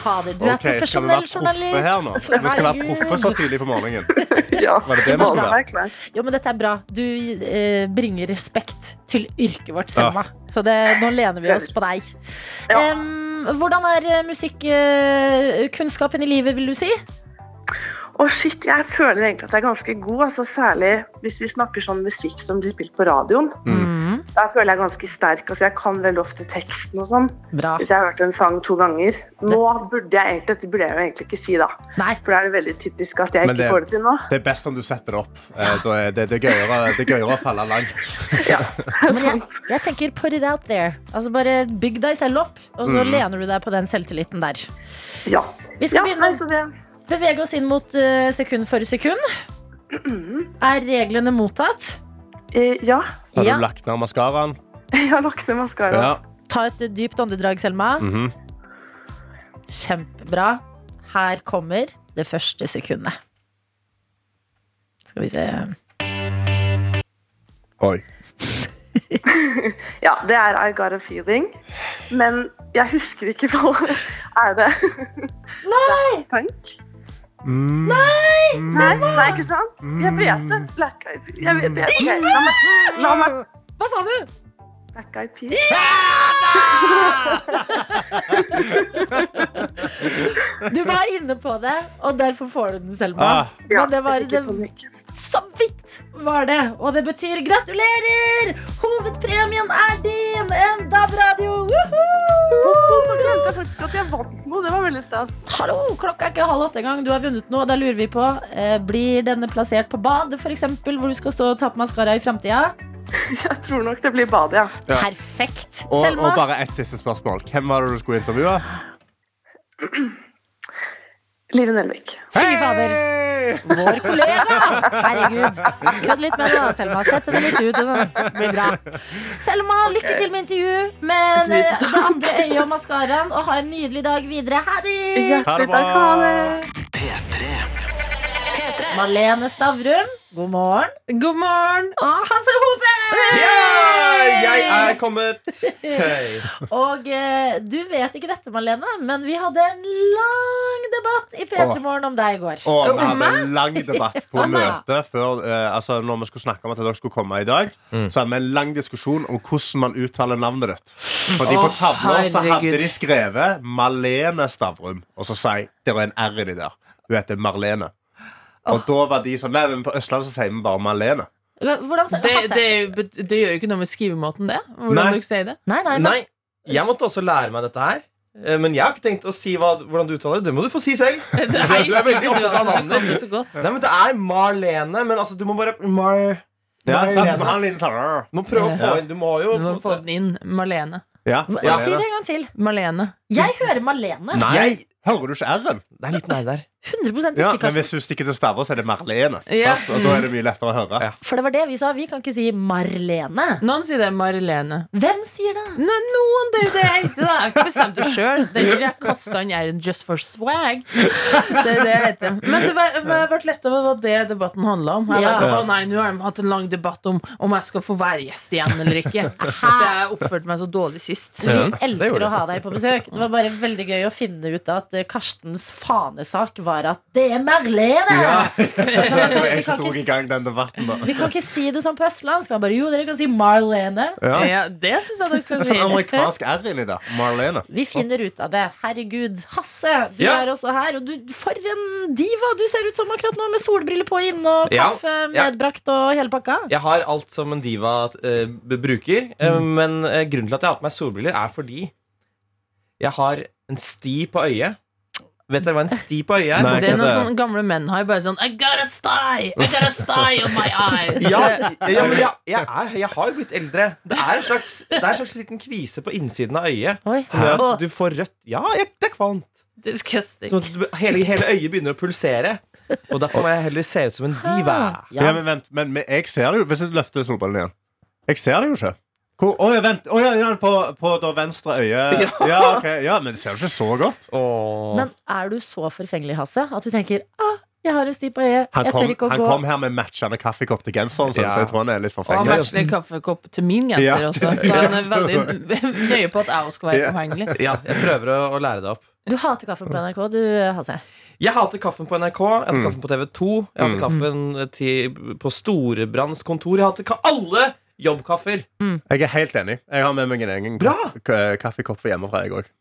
Fader, du er Ok, skal vi være proffe her nå? Vi skal være Herregud. proffe så tidlig på morgenen. Ja. Var det det vi skulle være? være. Jo, men dette er bra. Du eh, bringer respekt til yrket vårt, Selma. Så det, nå lener vi oss på deg. Ja. Em, hvordan er eh, musikkunnskapen i livet, vil du si? Å shit, jeg føler egentlig at jeg er ganske god, altså særlig hvis vi snakker sånn musikk som blir spilt på radioen. Mm. Da føler jeg ganske sterk. Altså, jeg kan veldig ofte teksten og sånn. Bra. Hvis jeg har hørt en sang to ganger. Nå burde jeg egentlig, Dette burde jeg jo egentlig ikke si, da. Nei. For da er det veldig typisk at jeg Men ikke det- får det til nå. Det er best om du setter det opp. Ja. Da er det, det, er gøyere, det er gøyere å falle langt. Ja. Men jeg, jeg tenker put it out there. Altså Bare bygg deg selv opp, og så lener du deg på den selvtilliten der. ja. Vi skal ja begynne nei, så det, bevege oss inn mot eh, sekund for sekund. Er reglene mottatt? eh, ja. Har Ja. du lagt ned maskaraen? Jeg har lagt ned maskara. Ja. Ta et dypt åndedrag, Selma. Mhm. Kjempebra. Her kommer det første sekundet. Skal vi se Oi. Ja, det er I Got A Feeling. Men jeg husker ikke hva Er det Nei! Punk? Mm. Nei, nei, ikke sant? Jeg vet det. Black Eyed Peas. Jeg vet det. Ok, La meg, la meg Hva sa du? Black Eyed Peas. Du var inne på det, og derfor får du den, Selma. Ah. Ja, Men det var det, så vidt var det. Og det betyr gratulerer! Hovedpremien er din! En DAB-radio! Jeg faktisk at jeg vant noe. Det var veldig stas. Hallo, klokka er ikke halv åtte engang. Du har vunnet noe. Da lurer vi på eh, Blir denne plassert på badet, f.eks., hvor du skal stå og ta på maskara i framtida? Jeg tror nok det blir badet, ja. Ja. Perfekt. Og, Selma, og bare ett siste spørsmål. Hvem var det du skulle intervjue? Live Nelvik. fy fader. Vår kollega! Herregud. Kødd litt med det, Selma. Sett henne litt ut. sånn. Det blir bra. Selma, lykke til med intervju med det andre øyet og maskaraen. Og ha en nydelig dag videre. Ha det! Hjertelig takk. Ha det. P3. P3. Malene Stavrum, god morgen. God morgen! Og Hasse Hope! Jeg er kommet! Hey. Og eh, du vet ikke dette, Malene, men vi hadde en lang debatt i P3 Morgen om deg i går. Og vi hadde en lang debatt på møtet før eh, Altså når vi skulle snakke om at dere skulle komme i dag. Så hadde vi en lang diskusjon om hvordan man uttaler navnet ditt. Fordi på tavla så hadde de skrevet Malene Stavrum, og så sier jeg det var en R i det der. Hun heter Marlene. Og da var de sånn Nei, men på Østlandet så sier vi bare Malene. Hvordan Det, det, det gjør jo ikke noe med skrivemåten, det. Hvordan Nei. du sier det. Nei, nei, nei. Nei, jeg måtte også lære meg dette her. Eh, Men jeg har ikke tenkt å si hva, hvordan du uttaler det. Det må du få si selv. Nei, du er veldig opptatt av navnet ditt. Nei, men Det er Marlene, men altså, du må bare Mar... Ja. Marlene. Du må ha en liten «Rrr». Du må prøve å få inn Du må jo Du må få den inn. Marlene. Ja, Marlene. Si det en gang til. Marlene. Jeg hører Marlene. Nei, Jeg- hører du ikke R-en? Det er litt nær der. 100% ikke, Ja, men hvis du stikker til Stavås, er det Marlene. Ja. Sant? Og da er det mye lettere å høre. Ja. For det var det vi sa. Vi kan ikke si Marlene. Noen sier det Marlene. Hvem sier det? Nå, noen, det er jo det jeg heter. da Jeg har ikke bestemt det sjøl. Det er ikke jeg kasta inn r-en just for swag. Det er det jeg heter. Men det ble lett over hva det debatten handla om. Jeg Ja. var sånn, å nei, Nå har de hatt en lang debatt om om jeg skal få være gjest igjen eller ikke. Så jeg oppførte meg så dårlig sist. Vi elsker å ha deg på besøk. Det var bare veldig gøy å finne ut at Karstens fanesak var at det er Marlene! Ja. Så vi, jeg kan tok i ikke, gang den debatten, da. vi kan ikke si det sånn på østlandsk. Man bare, jo, dere kan si Marlene. Ja. Ja, det syns jeg dere skal er si. sånn amerikansk R inni der. Marlene. Vi finner ut av det. Herregud. Hasse, du Ja. er også her. Og du, for en diva du ser ut som akkurat nå, med solbriller på inne og kaffe ja. medbrakt og hele pakka. Jeg har alt som en diva uh, bruker. bruker, mm. men uh, grunnen til at jeg har på meg solbriller, er fordi jeg har en sti på øyet. Vet dere hva en sti på øyet er? Nei. Det er noe det- sånne gamle menn har. Bare sånn I got a sty! I got a sty on my eye! Ja, ja men jeg, jeg, er, jeg har jo blitt eldre. Det er en slags, det er en slags liten kvise på innsiden av øyet. Oi. Som gjør at du får rødt Ja, jeg, det er kvalmt. Disgusting. Sånn at du, hele, hele øyet begynner å pulsere. Og derfor må jeg heller se ut som en diva. Ja, Ja. men vent, men, men jeg ser det jo Hvis du løfter solballen igjen. Jeg ser det jo ikke. Hvor, oh, ja, vent. Oh, ja, ja, på, på da venstre øye. Ja, ok. ja, Men det ser jo ikke så godt. Oh. Men er du så forfengelig, Hasse, at du tenker ah, jeg har en sti på øyet, Han jeg kom, tør ikke å han gå kom her med matchende kaffekopp til genseren sin, Ja. så jeg tror han er litt forfengelig. Og matchende kaffekopp til min genser Ja, også. Så han er veldig nøye på at jeg også skal være forfengelig. Ja, jeg prøver å, å lære det opp. Du hater kaffen på NRK, du, Hasse. Jeg hater kaffen på NRK, jeg hater Mm. kaffen på TV 2, jeg hater Mm. kaffen til, på Storebrands kontor. Jeg hater ka alle jobbkaffer. Jeg er helt enig. Jeg har med meg en egen kaffekopp for hjemmefra, jeg òg.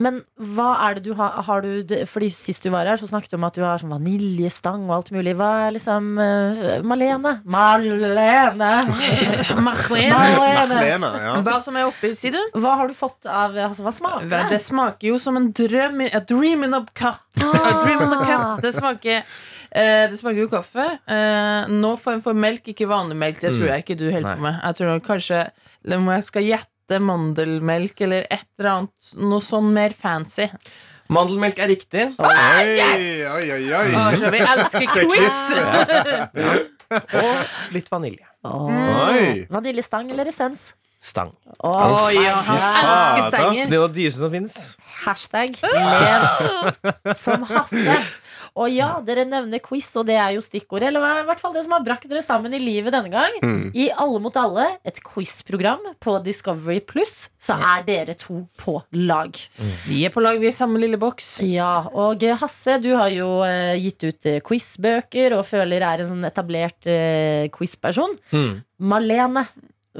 Men hva er det du har, har du, Fordi Sist du var her, så snakket du om at du har sånn vaniljestang og alt mulig. Hva er liksom uh, Malene? Malene! Marlene. Ja. Hva som er oppi, sier du? Hva har du fått av altså, Hva smaker det? Det smaker jo som en drøm A dream in a cup. A dream in a cup. Det smaker eh, det smaker jo kaffe. Eh, nå form for melk, ikke vanlig melk. Det tror jeg ikke du holder på med. Jeg tror nok kanskje Om jeg skal gjette mandelmelk eller et eller annet noe sånn mer fancy. Mandelmelk er riktig. Oi, oi, oi, oi. Ah, vi elsker quiz! Og litt vanilje. Oi. Vaniljestang eller essens? Stang. Oh, ja, elsker stenger. Det er det dyreste som fins. Hashtag lev som Hasse. Og ja, dere nevner quiz, og det er jo stikkordet. Eller i hvert fall det som har brakt dere sammen i livet denne gang. I Alle mot alle, et quizprogram på Discovery Pluss, så er dere to på lag. Vi er på lag, vi er i samme lille boks. Ja, og eh, Hasse, du har jo eh, gitt ut eh, quizbøker og føler er en sånn etablert quizperson. Mm. Malene,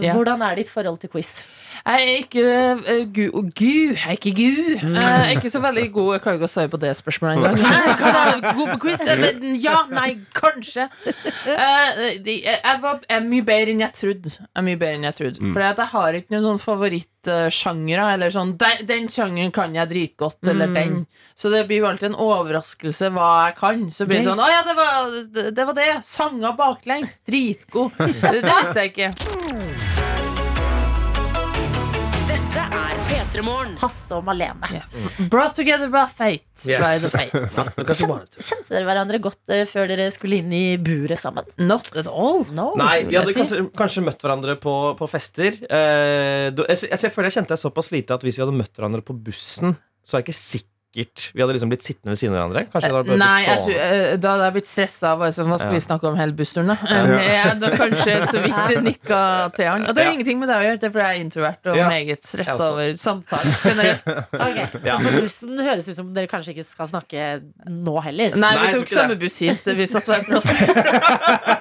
Ja. hvordan er ditt forhold til quiz? Jeg er ikke uh, gu, oh, gu, jeg er ikke gu. Eh, Jeg er ikke så veldig god. Jeg klarer ikke å svare på det spørsmålet engang. Nei, kan jeg God på quiz? Eller, Ja, nei, kanskje. Uh, de- jeg, var, jeg er mye bedre enn jeg trodde. Jeg er mye bedre enn jeg trodde Fordi at jeg har ikke noen sånn favorittsjangere. Eller sånn den, den sjangeren kan jeg dritgodt, eller den. Så det blir jo alltid en overraskelse hva jeg kan. Så blir det sånn Å ja, det var det. det, var det. Sanger baklengs. Dritgod. Det, det visste jeg ikke. Hasse og Malene. Brought together by fate. Yes. By det. Kjente dere hverandre godt uh, før dere skulle inn i buret sammen? Not at all. No, Nei, vi hadde kanskje, kanskje møtt hverandre på, på fester. Uh, jeg, jeg, jeg føler jeg kjente jeg såpass lite at hvis vi hadde møtt hverandre på bussen, så er det ikke sikkert vi hadde liksom blitt sittende ved siden av hverandre. Kanskje det hadde blitt Nei, jeg tror, eh, da hadde jeg blitt stressa. Sånn, hva skal Ja. vi snakke om hele bussturen, da? Ja. Jeg da kanskje så vidt nikka til han. Og det har Ja. ingenting med deg å gjøre, det er fordi jeg er introvert og Ja. meget stressa over samtale generelt. Okay. Ja. Så på bussen høres ut som dere kanskje ikke skal snakke nå heller. Nei, Nei, vi tok samme det. buss hit. Vi satt hver plass.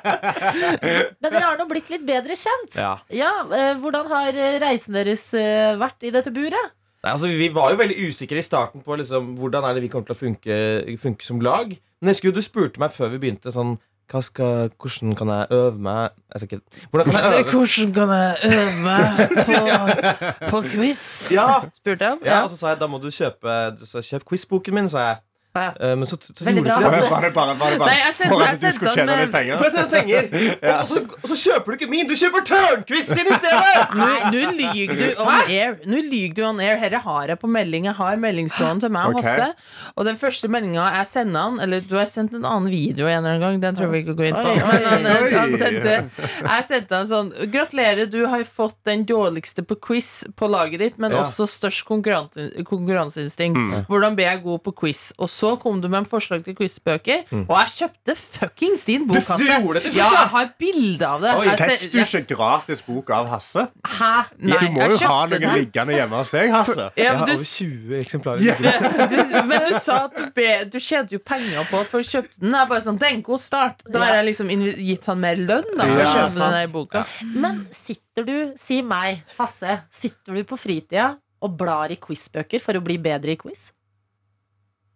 Men dere har nå blitt litt bedre kjent. Ja. Ja, eh, Hvordan har eh, reisen deres eh, vært i dette buret? Nei, altså, vi var jo veldig usikre i starten på liksom, hvordan er det vi kommer til å funke, funke som lag. Men jeg husker jo du spurte meg før vi begynte sånn hva skal, Hvordan kan jeg øve meg jeg skal ikke, Hvordan kan jeg øve Hvordan kan jeg øve meg på, på quiz? Ja, Spurte jeg Ja. ja, og så sa jeg da må du kjøpe Kjøp quizboken min, sa jeg. Ja. Eh, Men så, så gjorde bra, ikke det. Bare, det bare, bare Nei, jeg sendte- for at du skulle tjene litt med- penger? For jeg tjener penger. Og, så, og så kjøper du ikke min! Du kjøper Tørnquist sin i stedet! Nå lyver lyger du on air. Nå lyger du on air. Dette har jeg på melding. Jeg har meldingstående til meg og okay. Hosse. Og den første meldinga jeg sender han Eller du har sendt en annen video en eller annen gang. Den tror jeg vi ikke går inn på. Oi, Men han, han sendte, jeg sendte han sånn Gratulerer, du har fått den dårligste på quiz på laget ditt, men Ja. også størst konkurranseinstinkt. konkurranseinstinkt. Hvordan blir jeg god på quiz? Og så kom du med en forslag til quizbøker, og jeg kjøpte fuckings din Du, bokkasse. du gjorde det til slutt, Ja, jeg har bilde av det. Oi, Fikk du ikke gratis bok av Hasse? Hæ? Nei, Du må jo ha noen den. liggende hjemme hos deg, Hasse. Ja, Jeg har du, over 20 eksemplarer. du, men du sa at du, be, du tjente jo penger på at folk kjøpte den. Jeg er bare sånn, det er en god start Da har jeg liksom gitt han mer lønn da, for å kjøpe den der boka. Men sitter du, si meg, Hasse, sitter du på fritida og blar i quizbøker for å bli bedre i quiz?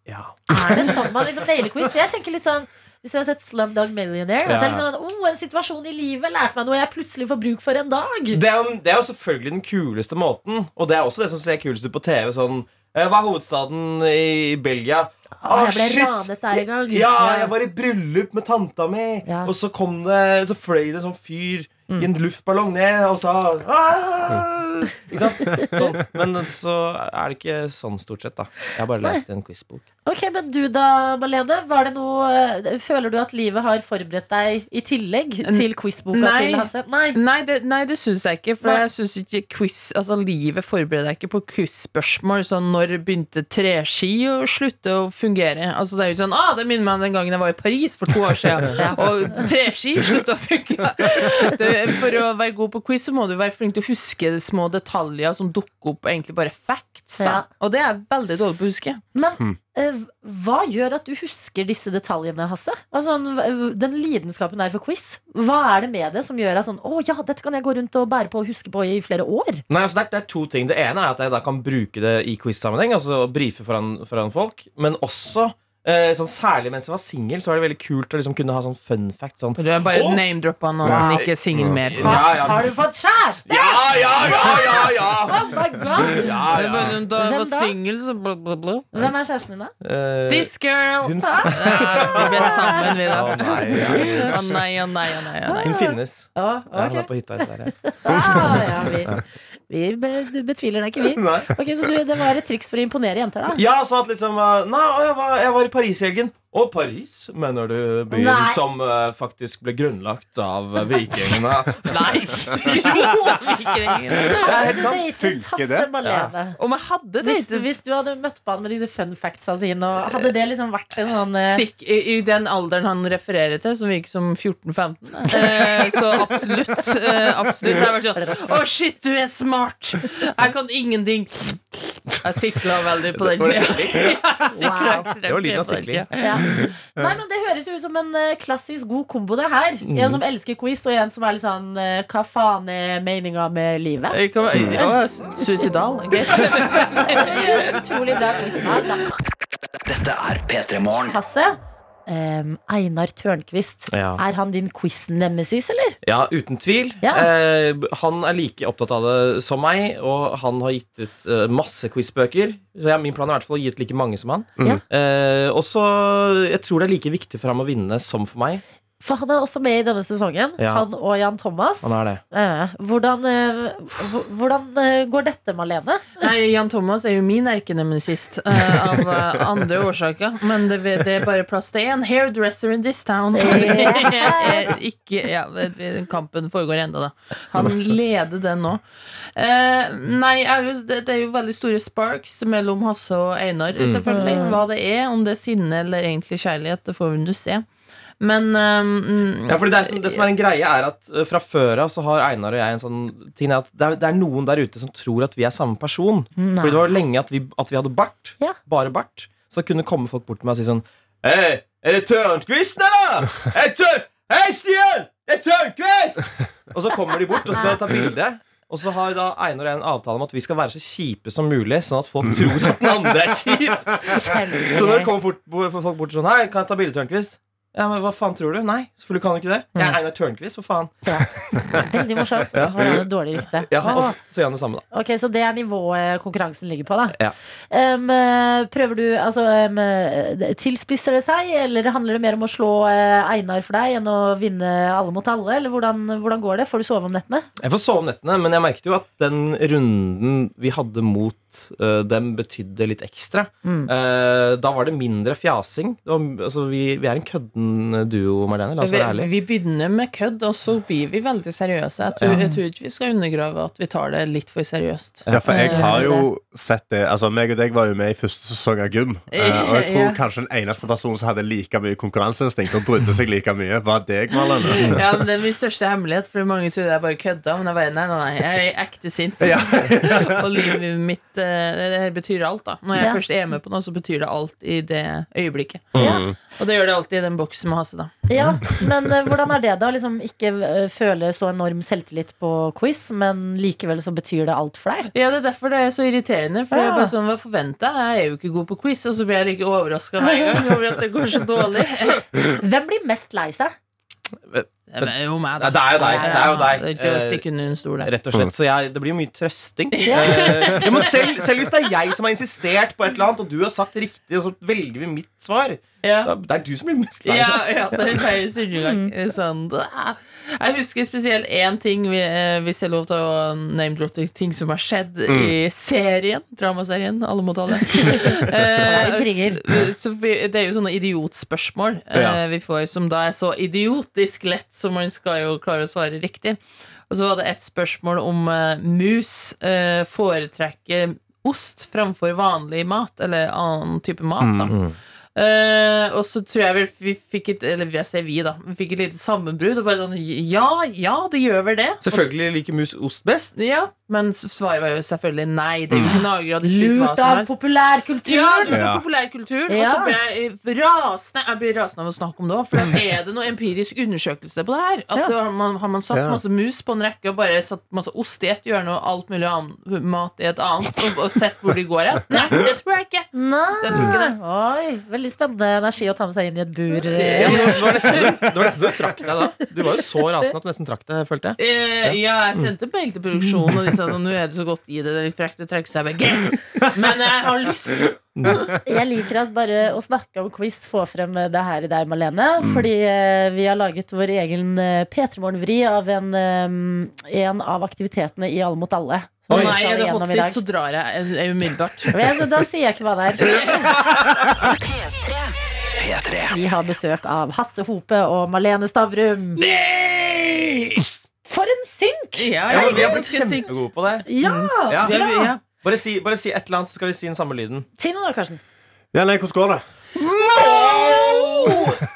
Ja. Er det sånn man liksom nailer quiz? For jeg tenker litt sånn hvis dere har sett Slumdog Millionaire Ja. sånn, oh, En situasjon i livet lærte meg noe jeg plutselig får bruk for en dag. Det er, det er jo selvfølgelig den kuleste måten, og det er også det som ser kulest ut på TV. Sånn, eh, hva er hovedstaden i Belgia? Å, jeg ble Ah, shit! ranet der en gang. Ja, jeg var i bryllup med tanta mi, Ja. og så kom det Så fløy det en sånn fyr i en luftballong ned og sa ah! Ikke sant? Sånn. Men så er det ikke sånn stort sett, da. Jeg har bare lest en quizbok. Ok, Men du da, Malene? Var det noe, eh, føler du at livet har forberedt deg i tillegg til quizboka Nei. til Hasse? Nei. Nei, det, nei, det syns jeg ikke. For Nei. jeg synes ikke quiz Altså Livet forbereder deg ikke på quiz-spørsmål. Sånn når begynte treski å slutte å fungere? Altså Det er jo sånn Ah, det minner meg om den gangen jeg var i Paris for to år siden. Og treski slutta å fungere. Det for å være god på quiz, så må du være flink til å huske små detaljer som dukker opp, egentlig bare facts. Ja. Og det er jeg veldig dårlig på å huske. Men uh, hva gjør at du husker disse detaljene, Hasse? Altså, den lidenskapen der for quiz. Hva er det med det som gjør at sånn Å ja, dette kan jeg gå rundt og bære på og huske på i flere år? Nei, altså det, er, det er to ting. Det ene er at jeg da kan bruke det i quiz-sammenheng. Altså brife foran, foran folk. Men også, eh, sånn, særlig mens jeg var singel, så var det veldig kult å liksom kunne ha sånn fun fact. Sånn. Du er bare oh! name-droppa når han ikke er singel mer. Ja, ja. Har du fått kjæreste? Ja, ja, ja, ja, ja! Oh my god! ja, ja. Da jeg var singel, så bla, bla, bla. Hvem er kjæresten din, da? Uh, This girl! hun, Ja, vi ble sammen, vi, da. Å, nei, ja. Å nei, å nei, å nei. nei. hun finnes. Å, Ja, hun er på hytta i Sverige. Ah, ja, vi, vi betviler deg ikke, vi. Nei. Ok, Så du, det var et triks for å imponere jenter, da? Ja, sånn at liksom uh, Nei, jeg var, jeg var i Paris i helgen. Og Paris, mener du byen Nei. som uh, faktisk ble grunnlagt av uh, vikingene? Nei! Vikingene. lenger. Hadde helt sant. datet Funker det? Ja. Om jeg hadde Hvis, datet hvis du hadde møtt på han med disse fun factsa sine, og hadde det liksom vært en sånn eh, Sikk, i, I den alderen han refererer til, som virker som 14-15. Eh, så absolutt. Eh, absolutt. Jeg har vært sånn Å, shit, du er smart! Jeg kan ingenting. Jeg sikla veldig på den det sida. Wow. Det var lyden av sikling. ja. Nei, men Det høres jo ut som en eh, klassisk god kombo, det her. En som elsker quiz, og en som er litt sånn eh, Hva faen er meninga med livet? Ja, suicidal. Utrolig bra quiz. Dette er P3 Morgen. Em, Einar Tørnquist. Ja. Er han din quiz-nemesis, eller? Ja, uten tvil. Ja. Eh, han er like opptatt av det som meg, og han har gitt ut eh, masse quizbøker. Så ja, min plan er i hvert fall å gi ut like mange som han. Mm. Eh, og så Jeg tror det er like viktig for ham å vinne som for meg. For han er også med i denne sesongen. Ja. Han og Jan Thomas. Han er det. Eh, hvordan, eh, hvordan eh, går dette, Malene? Nei, Jan Thomas er jo min erkenemesis uh, av eh, andre årsaker. Men det, det er bare plass til én hairdresser in this town. Yes. Ikke, ja, kampen foregår ennå, da. Han leder den nå. Eh, nei, det, det er jo veldig store sparks mellom Hasse og Einar, selvfølgelig. Hva det er, om det er sinne eller egentlig kjærlighet, det får vi nå se. Men mm, Ja, fordi det, som- det som er en greie, er at eh, fra før av så har Einar og jeg en sånn ting at det er, det er noen der ute som tror at vi er samme person. Fordi det var lenge at vi, at vi hadde bart. Ja. Bare bart. Så kunne komme folk bort til meg og si sånn Hei, er det Tørnquisten, eller? Hei, tør Hei, Stian! Det er Tørnquist! Og så kommer de bort og skal ta bilde. Og så har da Einar og jeg en avtale om at vi skal være så kjipe som mulig, sånn at folk tror at den andre er kjip. Så når det kommer folk bort sånn Hei, kan jeg ta bilde, Tørnquist? Ja, men hva faen tror du? Nei, selvfølgelig kan du ikke det. Jeg er Einar Tørnquist, for faen. Veldig morsomt. Så får det et dårlig rykte. Ja, og så gjør han det samme, da. Ok, Så det er nivået konkurransen ligger på, da. Ja. Eh, prøver du Altså, eh, tilspisser det seg, eller handler det mer om å slå eh, Einar for deg enn å vinne alle mot alle? Eller hvordan, hvordan går det? Får du sove om nettene? Jeg får sove om nettene, men jeg merket jo at den runden vi hadde mot øh, dem, betydde litt ekstra. Mm. Uh, da var det mindre fjasing. Det var, altså, vi, vi er en kødden duo, Marlene. La oss være ærlige. vi begynner med kødd, og så blir vi veldig seriøse. Jeg tror, jeg tror ikke vi skal undergrave at vi tar det litt for seriøst. Ja, for jeg Eh, har jo sett det Altså, meg og deg var jo med i første sesong av Gym. Uh, og jeg tror Ja. kanskje den eneste personen som hadde like mye konkurranseinstinkt og brydde seg like mye, var deg, Marlene. Ja, men Det er min største hemmelighet, for mange trodde jeg bare kødda. Men jeg bare, nei, nei, nei, jeg er ekte sint. og livet mitt Det her betyr alt, da. Når jeg Ja. først er med på noe, så betyr det alt i det øyeblikket. Ja. Og det gjør det alltid i den boksen med Hasse, da. Ja, men eh, hvordan er det da? Liksom ikke eh, føle så enorm selvtillit på quiz, men likevel så betyr det alt for deg? Ja, det er derfor det er så irriterende. For Ja. jeg er bare sånn, hva forventer jeg? Jeg er jo ikke god på quiz, og så blir jeg like overraska hver gang over at det går så dårlig. Hvem blir mest lei seg? Det er jo meg, da. det er jo deg, det er jo deg. Det er å stikke under en stol. Rett og slett, Så jeg, det blir jo mye trøsting. Eh, ja, men selv, selv hvis det er jeg som har insistert på et eller annet, og du har sagt riktig, og så velger vi mitt svar, Ja. det er du som blir mest lei Ja, deg. ja, det er feil undergang. Sånn. Jeg husker spesielt én ting, eh, hvis jeg er lov til å name-droppe ting som har skjedd i serien. Dramaserien Alle mot alle. Eh, det er jo sånne idiotspørsmål eh, Ja. vi får, som da er så idiotisk lett, så man skal jo klare å svare riktig. Og så var det et spørsmål om mus foretrekker ost framfor vanlig mat, eller annen type mat. da Eh, og så tror jeg vel vi fikk et Eller jeg ser vi, da. Vi fikk et lite sammenbrudd. Og bare sånn Ja, ja, det gjør vel det. Selvfølgelig liker mus ost best. Ja, Men svaret var jo selvfølgelig nei. Det er jo gnagere, og de spiser hva Lurt som av helst. Ja, lurt av Ja. populærkulturen. Og Ja. så ble jeg rasende Jeg blir rasende av å snakke om det òg, for da er det noe empirisk undersøkelse på det her. At Ja. da har, man, har man satt Ja. masse mus på en rekke og bare satt masse ost i et hjørne og alt mulig annen mat i et annet, og, og sett hvor de går hen? Nei, det tror jeg ikke. Nei. Jeg tror ikke det. Oi, veldig spennende energi å ta med seg inn i et bur. Ja, men det var nesten det var nesten så du trakk deg da. Du var jo så rasende at du nesten trakk deg, følte jeg. Eh, ja, jeg sendte mail til produksjonen, og de sa sånn, nå er det så godt i det. Det er litt frekt å trekke seg. med Greit, men jeg har lyst. Jeg liker at bare å snakke om quiz får frem det her i deg, Malene. Fordi eh, vi har laget vår egen uh, P3 Morgen-vri av en, eh, en av aktivitetene i Alle mot alle. Å nei, er det hot seat, så drar jeg umiddelbart. Da sier jeg ikke hva det er. P3. Vi har besøk av Hasse Hope og Malene Stavrum. For en synk! Ja, Ja, ja, vi har blitt kjempegode på det. Ja, Ja. Er- bra. ja. Bare si, bare si et eller annet, så skal vi si den samme lyden. Si noe da, Karsten. Ja, nei, hvordan går det?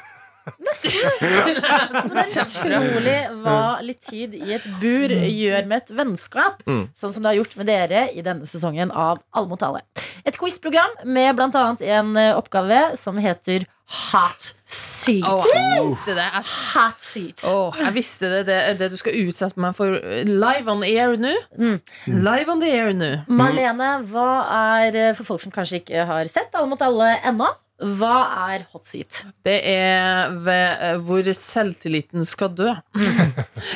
Men det er utrolig hva litt tid i et bur gjør med et vennskap. Mm. Sånn som det har gjort med dere i denne sesongen av Alle mot alle. Et quizprogram med annet en eh, oppgave som heter Hot Seat. Oh, jeg visste det. Jeg, Hot Seat. Åh, jeg visste det. Det, det du skal utsette meg for eh, live on the air nå. Mm. Live on the air nå. Marlene, hva er, eh, for folk som kanskje ikke har sett Alle mot alle ennå, hva er hot seat? Det er ved, eh, hvor selvtilliten skal dø.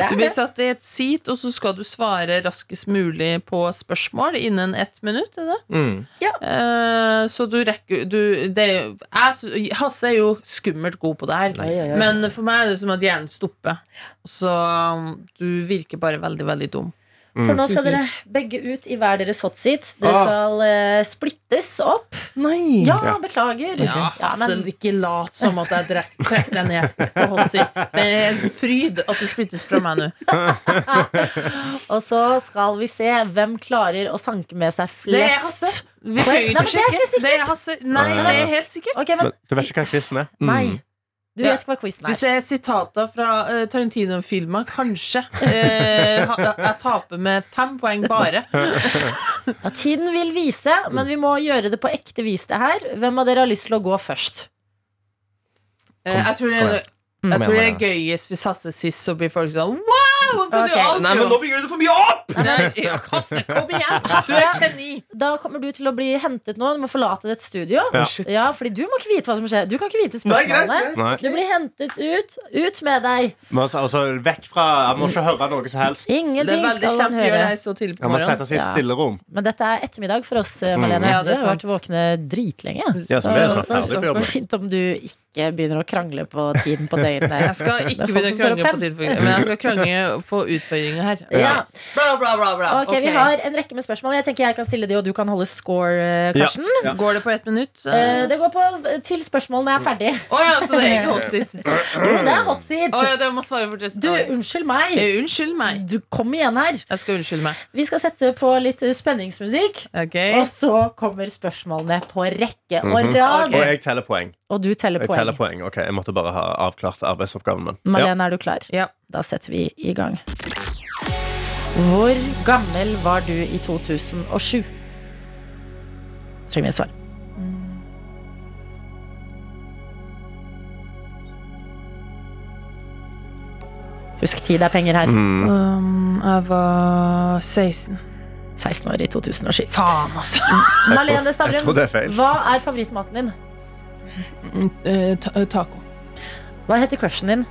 Du blir satt i et seat, og så skal du svare raskest mulig på spørsmål innen ett minutt. Er det? Mm. Eh, så du rekker du, det, er jeg, Hasse er jo skummelt god på det her. Men for meg er det som at hjernen stopper. Så um, du virker bare veldig, veldig dum. For nå skal dere begge ut i hver deres hot seat. Dere Ah. skal eh, splittes opp. Nei! Ja, Ja. beklager. Ja, Ja, men så ikke lat som at jeg drek- trekker deg ned på hot seat. Det er en fryd at du splittes fra meg nå. Og så skal vi se hvem klarer å sanke med seg flest. Det er Hasse. Vi trenger nei, men ikke det er ikke. Det er Hasse. Nei, det er helt sikkert. Ok, men Men, du vet ikke hva quizen er? Nei. Du vet ikke hva quizen Hvis er. det er sitater fra uh, Tarantino-filmer, kanskje. Uh, ha, jeg taper med fem poeng bare. Ja, tiden vil vise, men vi må gjøre det på ekte vis, det her. Hvem av dere har lyst til å gå først? Eh, jeg tror det, jeg, jeg tror det er gøyest hvis Hasse sist, så blir folk sånn Wow! Han kan okay. jo alt! Nei, men nå bygger du det for mye opp! Nei, kasse, kom igjen! Du er geni. Da kommer du til å bli hentet nå. Du må forlate ditt studio. Ja. Ja, fordi du må ikke vite hva som skjer. Du kan ikke vite Nei, greit, spørsmålene. greit. Nei. Du blir hentet ut. Ut med deg. Men altså, altså, vekk fra Jeg må ikke høre noe som helst. Det Ingenting skal gjøre høre. så tidlig på Jeg må sette seg i Ja. Men dette er ettermiddag for oss, Malene. Malene. Ja, det er vi har vært våkne dritlenge. Ja, så det er så ferdig på. Fint om du ikke begynner å krangle på tiden på døgnet. Jeg skal ikke begynne å krangle på tiden på døgnet, men jeg skal krangle på utfordringer her. Ja. Bra, bra, bra, bra. Okay, okay. Vi har en rekke med spørsmål. Jeg tenker jeg kan stille de, og du kan holde score, Ja. Karsten. Ja. Går det på ett minutt? Uh, Det går på til spørsmålene er ferdig. Oh, ja, så det er ikke hot seat. Jo, det er hot seat. Oh, ja, det må svare for. Du, unnskyld meg. Eh, Unnskyld meg. Du, kom igjen her. Jeg skal unnskylde meg. Vi skal sette på litt spenningsmusikk. okay. Og så kommer spørsmålene på rekke og Mhm. rad. Og jeg teller poeng. Og du teller Jeg poeng. teller poeng. Ok, Jeg måtte bare ha avklart arbeidsoppgaven min. Ja. Er du klar? Ja. Da setter vi i gang. Hvor gammel var du i 2007? Trenger vi et svar. Husk, tid er penger her. Mm. Um, jeg var 16. 16 år i 2007. Faen, altså. Malene Stavrum, hva er favorittmaten din? Eh, ta eh, taco. Hva heter crushen din?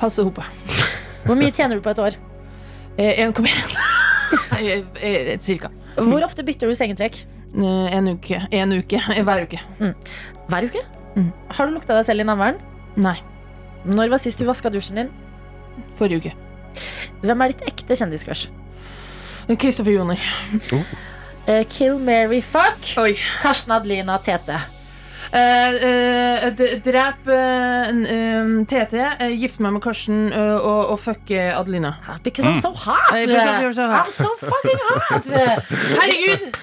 Hasse Hope. Hvor mye tjener du på et år? Eh, 1,1. Nei, eh, Cirka. Hvor ofte bytter du sengetrekk? En uke. En uke. Hver uke. Hver uke? Mm. Har du lukta deg selv i navlen? Nei. Når var sist du vaska dusjen din? Forrige uke. Hvem er ditt ekte kjendiscrush? Kristoffer Joner. Eh, Kill, Mary, fuck. Oi. Karsten Adlina Tete. Eh, eh, drep eh, TT, gifte meg med Karsten og, og fucke Adelina. Because I'm so hot! Because you're so hot. I'm so fucking hot! Herregud!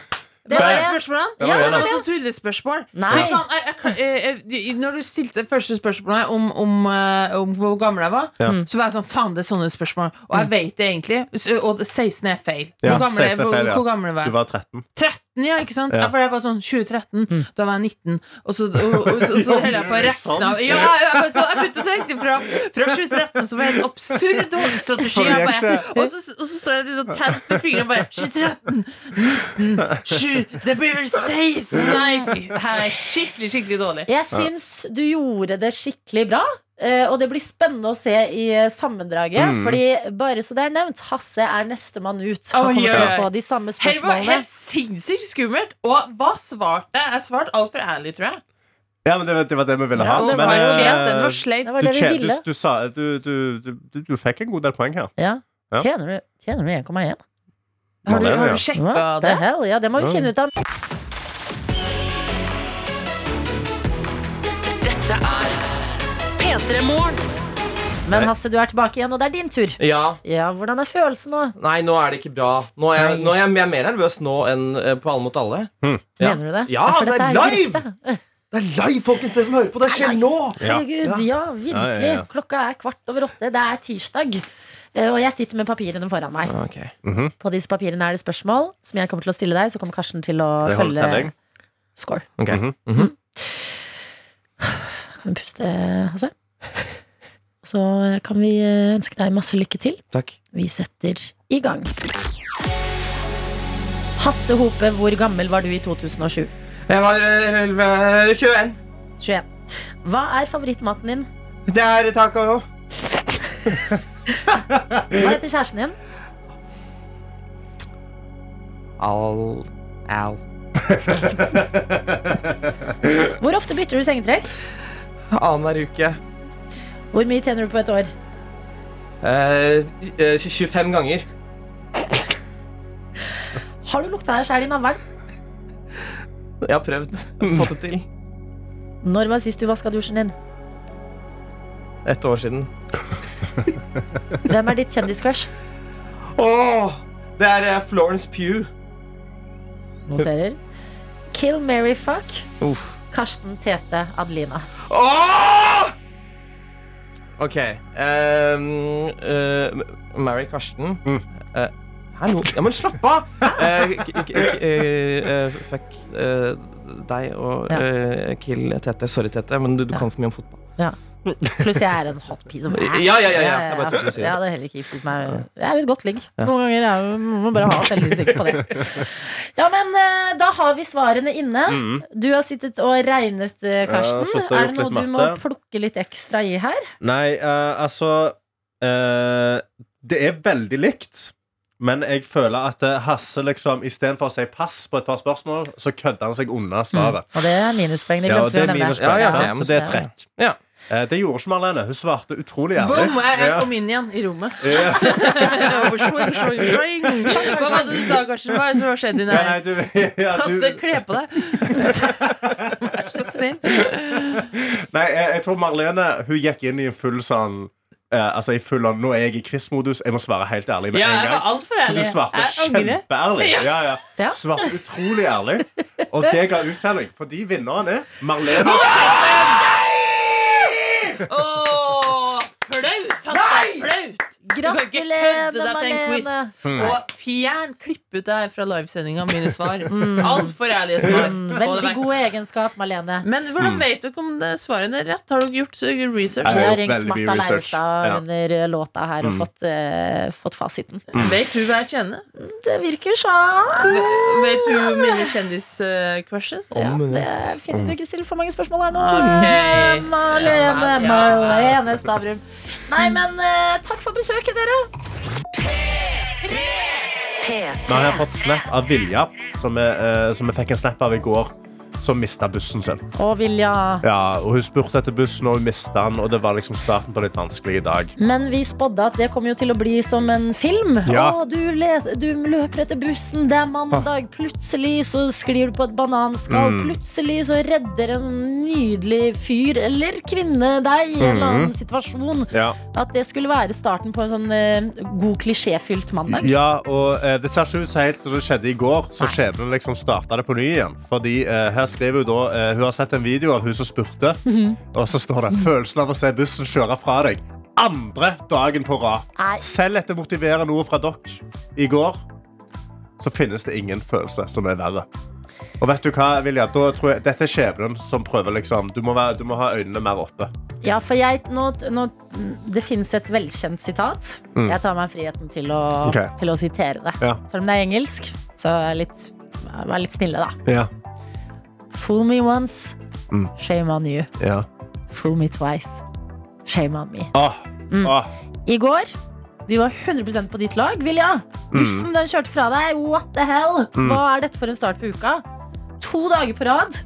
Det var et var Ja, det, var sånn tullespørsmål. Jeg, jeg, når du stilte første spørsmålet om, om, om hvor gammel jeg var, Ja. så var jeg sånn faen, det er sånne spørsmål. Og jeg vet det egentlig. Og 16 er feil. Hvor gammel, ja, er hvor, feil, ja. hvor gammel var Du var 13. 13, ja, ikke sant? Ja. Ja. For det var sånn 2013, da var jeg 19. Og så, og, og, og, så, holder jeg på å rekne av Ja, jeg, så jeg begynte å tenke fra, fra 2013, som var en absurd dårlig strategi. Jeg jeg bare, og, så, og så står jeg litt sånn tent med fingrene bare 2013, 19, 7 Det blir vel 16! Nei. Her er skikkelig, skikkelig dårlig. Jeg syns du gjorde det skikkelig bra. Eh, Og det blir spennende å se i eh, sammendraget. Mm. Fordi bare så det er nevnt, Hasse er nestemann ut. Han kommer til å oi, oi. få de samme Her var spørsmålene. helt sinnssykt skummelt. Og hva svarte jeg? Jeg svarte altfor ærlig, tror jeg. Ja, men det, var- det var det vi ville ha. Ja, det Men. Det du, vi ville. du, du, sa, du, du, du, du, du fikk en god del poeng her. Ja. Ja. Tjener du, du 1,1? Har du, har du sjekka det? hell? Ja, det må vi finne ut av. Men Hasse, du er tilbake igjen, og det er din tur. Ja. Ja, Hvordan er følelsen nå? Nei, nå er det ikke bra. Nå er jeg, nå er jeg, jeg er mer nervøs nå enn eh, på Alle mot alle. Ja. Mener du det? Ja, det dette er live! Det er live, folkens! Det som hører på, det skjer nå! Herregud, ja, virkelig. Ja, ja, ja. Klokka er kvart over åtte. Det er tirsdag. Eh, Og jeg sitter med papirene foran meg. Ok. På disse papirene er det spørsmål som jeg kommer til å stille deg. Så kommer Karsten til å holder følge telling. score. Ok. Mhm. Mhm. Kan du puste, Hasse? Så kan vi eh, ønske deg masse lykke til. Takk. Vi setter i gang. Hasse Hope, hvor gammel var du i 2007? Jeg var eh, eh, 21. 21. Hva er favorittmaten din? Det er taco. Hva heter kjæresten din? Al... Al. Hvor ofte bytter du sengetrekk? Annenhver uke. Hvor mye tjener du på et år? Eh, eh, 25 ganger. Har du lukta deg sjæl i navlen? Jeg har prøvd. Jeg har fått det til. Når var sist du vaska dusjen din? Et år siden. Hvem er ditt kjendiscrush? Åh, det er eh, Florence Pugh. Noterer. Kill, Mary fuck. Uff. Karsten, Tete, Adelina. Åh! Ok. Um, uh, Mary Karsten. Mm. Eh, hallo? Ja, men slapp av! Eh, eh, eh, fuck deg og Ja. kill Tete. Sorry, Tete, men du, du Ja. kan for mye om fotball. Pluss jeg er en hot piece of ass. Ja, ja, ja, ja. Jeg bare jeg, ja, er heller ikke giftet meg. Jeg er et godt ligg. Noen ganger er jo- må man bare ha selvinnsikt på det. Ja, men eh, da har vi svarene inne. Mhm. Du har sittet og regnet, eh, Karsten. Ja, er det noe du må plukke litt ekstra i her? Nei, uh, altså uh, Det er veldig likt. Men jeg føler at Hasse liksom istedenfor å si pass på et par spørsmål, så kødder han seg unna svaret. Og det er minuspoeng. Det Ja, og vi det å er nevne. Ja, ja, så det er trekk. Ja. Eh, det gjorde ikke Marlene. Hun svarte utrolig ærlig. Boom! Jeg, jeg kom inn igjen i rommet. Ja. Hva var det du sa, Karsten? Hva er har skjedd nei, du, ja, Hasse, kle på deg. Vær så snill. nei, jeg, jeg tror Marlene Hun gikk inn i en full sånn eh, Altså i full on, Nå er jeg i quiz-modus, jeg må svare helt ærlig med Ja, en gang. Så du svarte kjempeærlig. Ja, ja. Ja. Svarte utrolig ærlig. Og det ga uttelling. Fordi vinneren er Marlene. Åh, flaut! Tante, flaut! Du kan ikke kødde Gratulerer, quiz. Marlene. Og fjern, klipp ut det her fra livesendinga, mine svar. Altfor ærlige svar. Mm, Veldig god egenskap, Marlene. Men hvordan vet dere om det svarene er rett? Har dere gjort research? Jeg har ringt Martha Leirstad Leivestad Ja. under eh, låta her og fått, uh, fått fasiten. Vet hun hva jeg kjenner? Det virker sånn. Vet hun mine kjendis-crushes? Ja, det er fint at du ikke stiller for mange spørsmål her nå. Okay. Marlene, Ja, ja. Marlene Stavrum. Nei, men eh, takk for besøket, dere. Vi har her fått snap av Vilja, som vi, eh, som vi fikk en snap av i går. Som mista bussen sin. Å, Vilja. Ja, og Hun spurte etter bussen, og hun mista den. Og det var liksom starten på en litt vanskelig dag. Men vi spådde at det kom jo til å bli som en film. Ja. Å, du, du løper etter bussen, det er mandag. Plutselig så sklir du på et bananskall. Mm. Plutselig så redder en sånn nydelig fyr eller kvinne deg i en eller annen situasjon. Ja, At det skulle være starten på en sånn eh, god klisjéfylt mandag. ja og eh, Det ser ikke ut som helt som det skjedde i går. Så skjebnen liksom starta det på ny igjen. Fordi eh, her skriver Hun da uh, Hun har sett en video av hun som spurte, Mhm. og så står det 'Følelsen av å se bussen kjøre fra deg'. Andre dagen på rad. Selv etter motiverende ord fra dere i går, så finnes det ingen følelse som er verre. Og vet du hva, Vilja? Da tror jeg, dette er skjebnen som prøver liksom Du må, være, du må ha øynene mer oppe. Ja, for jeg, nå, nå, det finnes et velkjent sitat. Mm. Jeg tar meg friheten til å, okay. til å sitere det. Ja. Selv om det er engelsk, så vær litt, litt snille, da. Ja. Fool me once, Mm. shame on you. Ja. Fool me twice, shame on me. Ah. Mm. Ah. I går vi var 100% på ditt lag, Vilja. Bussen den kjørte fra deg. What the hell? Mm. Hva er dette for en start på uka? To dager på rad.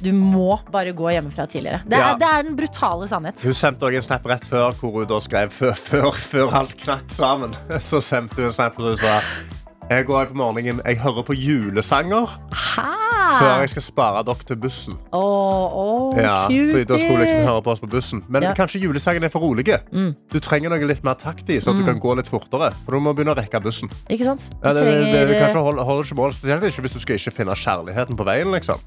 Du må bare gå hjemmefra tidligere. Det er, Ja. det er den brutale sannhet. Hun sendte også en snap rett før hvor hun da skrev før, før, før alt knakk sammen. Så sendte hun en snap hvor hun sa jeg går på morgenen, jeg hører på julesanger før jeg skal spare dere til bussen. Åh, oh, Ja, fordi da skulle liksom høre på oss på bussen. Men Ja. kanskje julesangen er for rolige. Mm. Du trenger noe litt mer takt i, så at du kan gå litt fortere. For du må begynne å rekke bussen. Ikke sant? Du Ja, det, det, det, kanskje holder, holder ikke mål, spesielt ikke hvis du skal ikke finne kjærligheten på veien. liksom.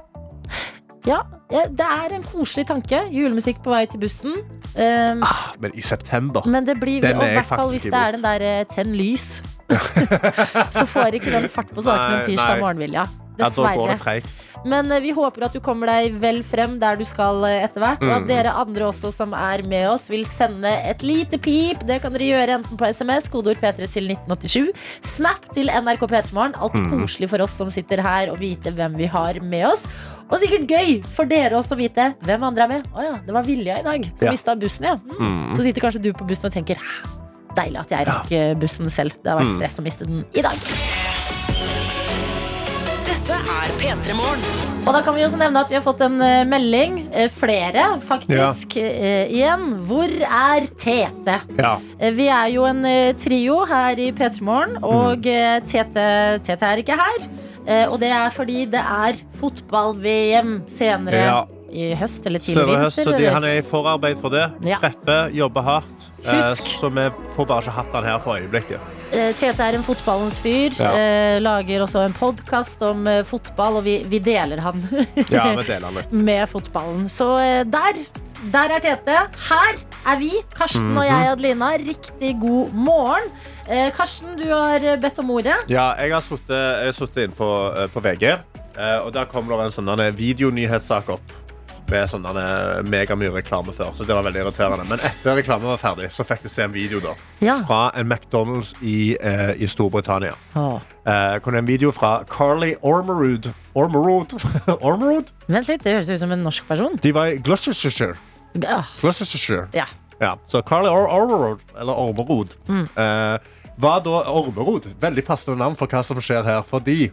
ja, det er en koselig tanke. Julemusikk på vei til bussen. Um, Men i september Men det blir Den er i jeg hvert fall hvis det er den der eh, tenn lys. så får ikke den fart på saken en Nei, tirsdag morgen, Vilja. Dessverre. Men eh, vi håper at du kommer deg vel frem der du skal eh, etter hvert. Og at Mm. dere andre også som er med oss, vil sende et lite pip. Det kan dere gjøre enten på SMS, kodeord P3 til 1987, Snap til NRK P3morgen. Alltid Mm. koselig for oss som sitter her, å vite hvem vi har med oss. Og sikkert gøy for dere også å vite hvem andre er med. Å ja, det var Vilja i dag som Ja. mista bussen, ja. Mm. Mm. Så sitter kanskje du på bussen og tenker "Hæ, deilig at jeg rakk ja. bussen selv. Det har vært Mm. stress å miste den i dag. Dette er P3 Morgen. Og da kan vi også nevne at vi har fått en eh, melding, eh, flere faktisk, ja. igjen. Hvor er Tete? Ja. Eh, vi er jo en eh, trio her i P3 Morgen, og mm. Tete, Tete er ikke her. Eh, og det er fordi det er fotball-VM senere Ja. I høst eller tidlig vinter. høst, så de, han er i forarbeid for det. Ja. Prepper, jobber hardt. Eh, Husk. så vi får bare ikke hatt han her for øyeblikket. Eh, Tete er en fotballens fyr. Ja. eh, lager også en podkast om fotball, og vi, vi deler han Ja, vi deler han litt. med fotballen. Så der, der er Tete. Her er vi, Karsten og Mhm. jeg, Adelina. Riktig god morgen. Eh, Karsten, du har bedt om ordet. Ja, jeg har sittet- inne inn på, på VG, eh, og der kommer det en sånn videonyhetssak opp. Med sånn megamye reklame før, så det var veldig irriterende. Men etter reklamen var ferdig, så fikk du se en video da, Ja. fra en McDonald's i, eh, i Storbritannia. Eh, kom en video fra Carly Ormerud. Ormerud? Ormerud? Vent litt, det høres ut som en norsk person. De var i Gloucestershire. Gloucestershire. Ja. Ja, så Carly Or Ormerod, eller Ormerod, Mm. eh, var da Ormerod. Veldig passende navn for hva som skjer her. Fordi eh,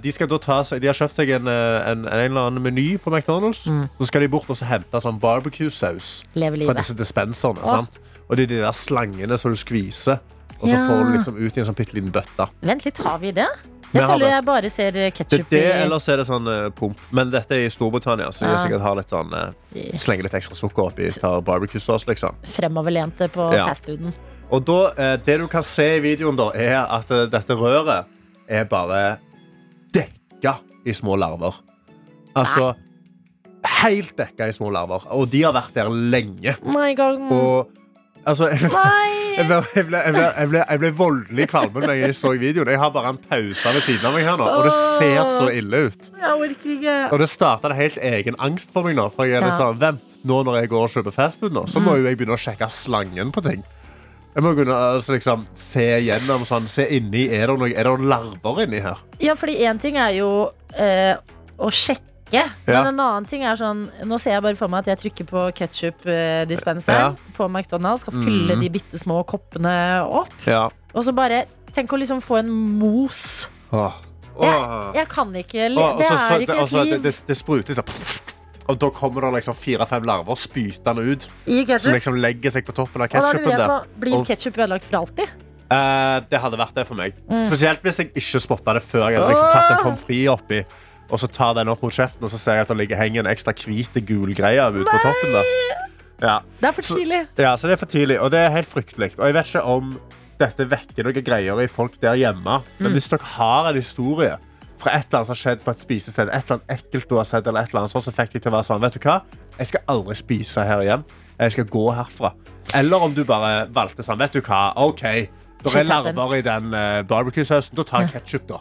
de, skal da ta de har kjøpt seg en, eh, en, en eller annen meny på McDonald's. Så skal de bort og så hente sånn barbecue-saus fra disse dispenserne. Oh. sant? Og det er de der slangene som du skviser. Og så Ja. får du liksom ut i en sånn bitte liten bøtte. Vent litt, har vi det? Jeg føler det. jeg bare ser er ketsjup i eller så er det sånn uh, pump. Men dette er i Storbritannia, så de Ja. sikkert har litt sånn uh, Slenger litt ekstra sukker oppi, tar barbecue-saus, liksom. fremoverlente på Ja. fastfooden. Og da, uh, det du kan se i videoen, da, er at eh, dette røret er bare dekka i små larver. Altså Helt dekka i små larver. Og de har vært der lenge. Nei, Karsten. Og altså Jeg ble, jeg ble, jeg ble, jeg ble, jeg ble voldelig kvalm da jeg så videoen. Jeg har bare en pause ved siden av meg her nå, og det ser så ille ut. Og det starta en helt egen angst for meg nå. For jeg er Ja. sånn, vent, nå når jeg går og kjøper fastfood, nå, så må jo jeg begynne å sjekke slangen på ting. Jeg må kunne altså, liksom, se gjennom sånn, se inni, er det, noe, er det larver inni her? Ja, fordi én ting er jo eh, å sjekke. Men Ja. en annen ting er sånn Nå ser jeg bare for meg at jeg trykker på ketsjupdispenseren Ja. på McDonald's. Skal fylle mm. de bitte små koppene opp. Ja. Og så bare Tenk å liksom få en mos. Åh. Åh. Jeg kan ikke le- Åh, også, Det så- så- er ikke et liv Det, det, det spruter sånn Og da kommer det liksom fire-fem larver spytende ut, som liksom legger seg på toppen av ketsjupen der. blir ketsjup ødelagt for alltid? Uh, det hadde vært det for meg. Mm. Spesielt hvis jeg ikke spotta det før jeg hadde liksom tatt en pommes frites oppi. Og så tar den opp mot kjeften, og så ser jeg at det ligger henger en ekstra hvit gul greie ut på toppen. der. Ja. Det er for Så- tidlig. ja, så det er for tidlig, og det er helt fryktelig. Og jeg vet ikke om dette vekker noen greier i folk der hjemme, men hvis dere har en historie fra et eller annet som har skjedd på et spisested, et eller annet ekkelt du har sett, eller et eller annet sånt, så fikk jeg til å være sånn, vet du hva? Jeg skal aldri spise her igjen. Jeg skal gå herfra. Eller om du bare valgte sånn, vet du hva? OK, det er larver i den uh, barbecue-sausen. Da tar jeg ketchup, da.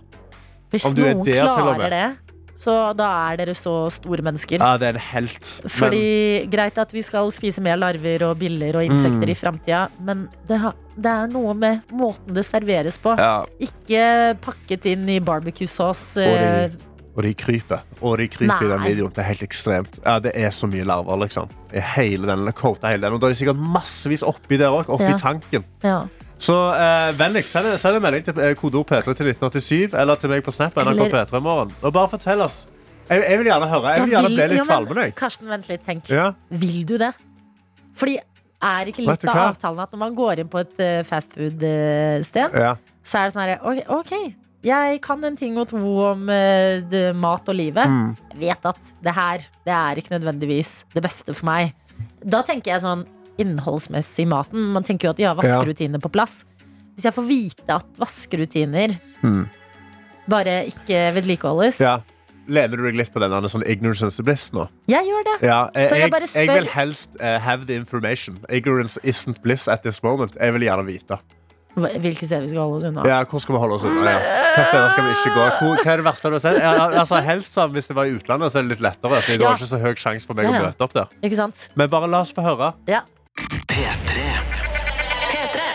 Hvis Om du er der til og med. det, så da er dere så store mennesker. Ja, det er en helt. Men- Fordi Greit at vi skal spise mer larver og biller og insekter Mm. i framtida, men det, har, det er noe med måten det serveres på. ja, Ikke pakket inn i barbecue-saus. Og eh, de- kryper. Og de kryper i den videoen. Det er helt ekstremt. Ja, det er så mye larver, liksom. I hele den, coata hele den. Og da er de sikkert massevis oppi der òg. Oppi Ja. tanken. Ja. Så eh, vennligst, send, send en melding til eh, kodeord P3 til 1987 eller til meg på Snap. NRK Eller- P3 morgen. Og bare fortell oss. Jeg, jeg vil gjerne høre. Jeg vil gjerne bli litt kvalm. jeg. Karsten, vent litt. Tenk. Ja. Vil du det? Fordi er ikke Vet litt du av hva? avtalen at når man går inn på et uh, fastfood-sted, Ja. så er det sånn her ok, OK, jeg kan en ting og to om eh, det, mat og livet. Mm. Jeg vet at det her det er ikke nødvendigvis det beste for meg. Da tenker jeg sånn innholdsmessig i maten. Man tenker jo at de har vaskerutiner på plass. Hvis jeg får vite at vaskerutiner Mm. bare ikke vedlikeholdes ja. Lener du deg litt på den sånn ignorance is bliss nå? Jeg gjør det. Ja, jeg, Så jeg jeg, jeg, vil helst uh, have the information. Ignorance isn't bliss at this moment. Jeg vil gjerne vite. Hvilke steder vi skal holde oss unna. Ja, hvor skal vi holde oss unna? Ja. Hva steder skal vi ikke gå? Hvor, hva er det verste du har sett? Ja, altså, helst sånn, Hvis det var i utlandet, så er det litt lettere. Ja. er det ikke så høy sjanse for meg å møte opp der. Ikke sant? Men bare la oss få høre. Ja. P3. P3.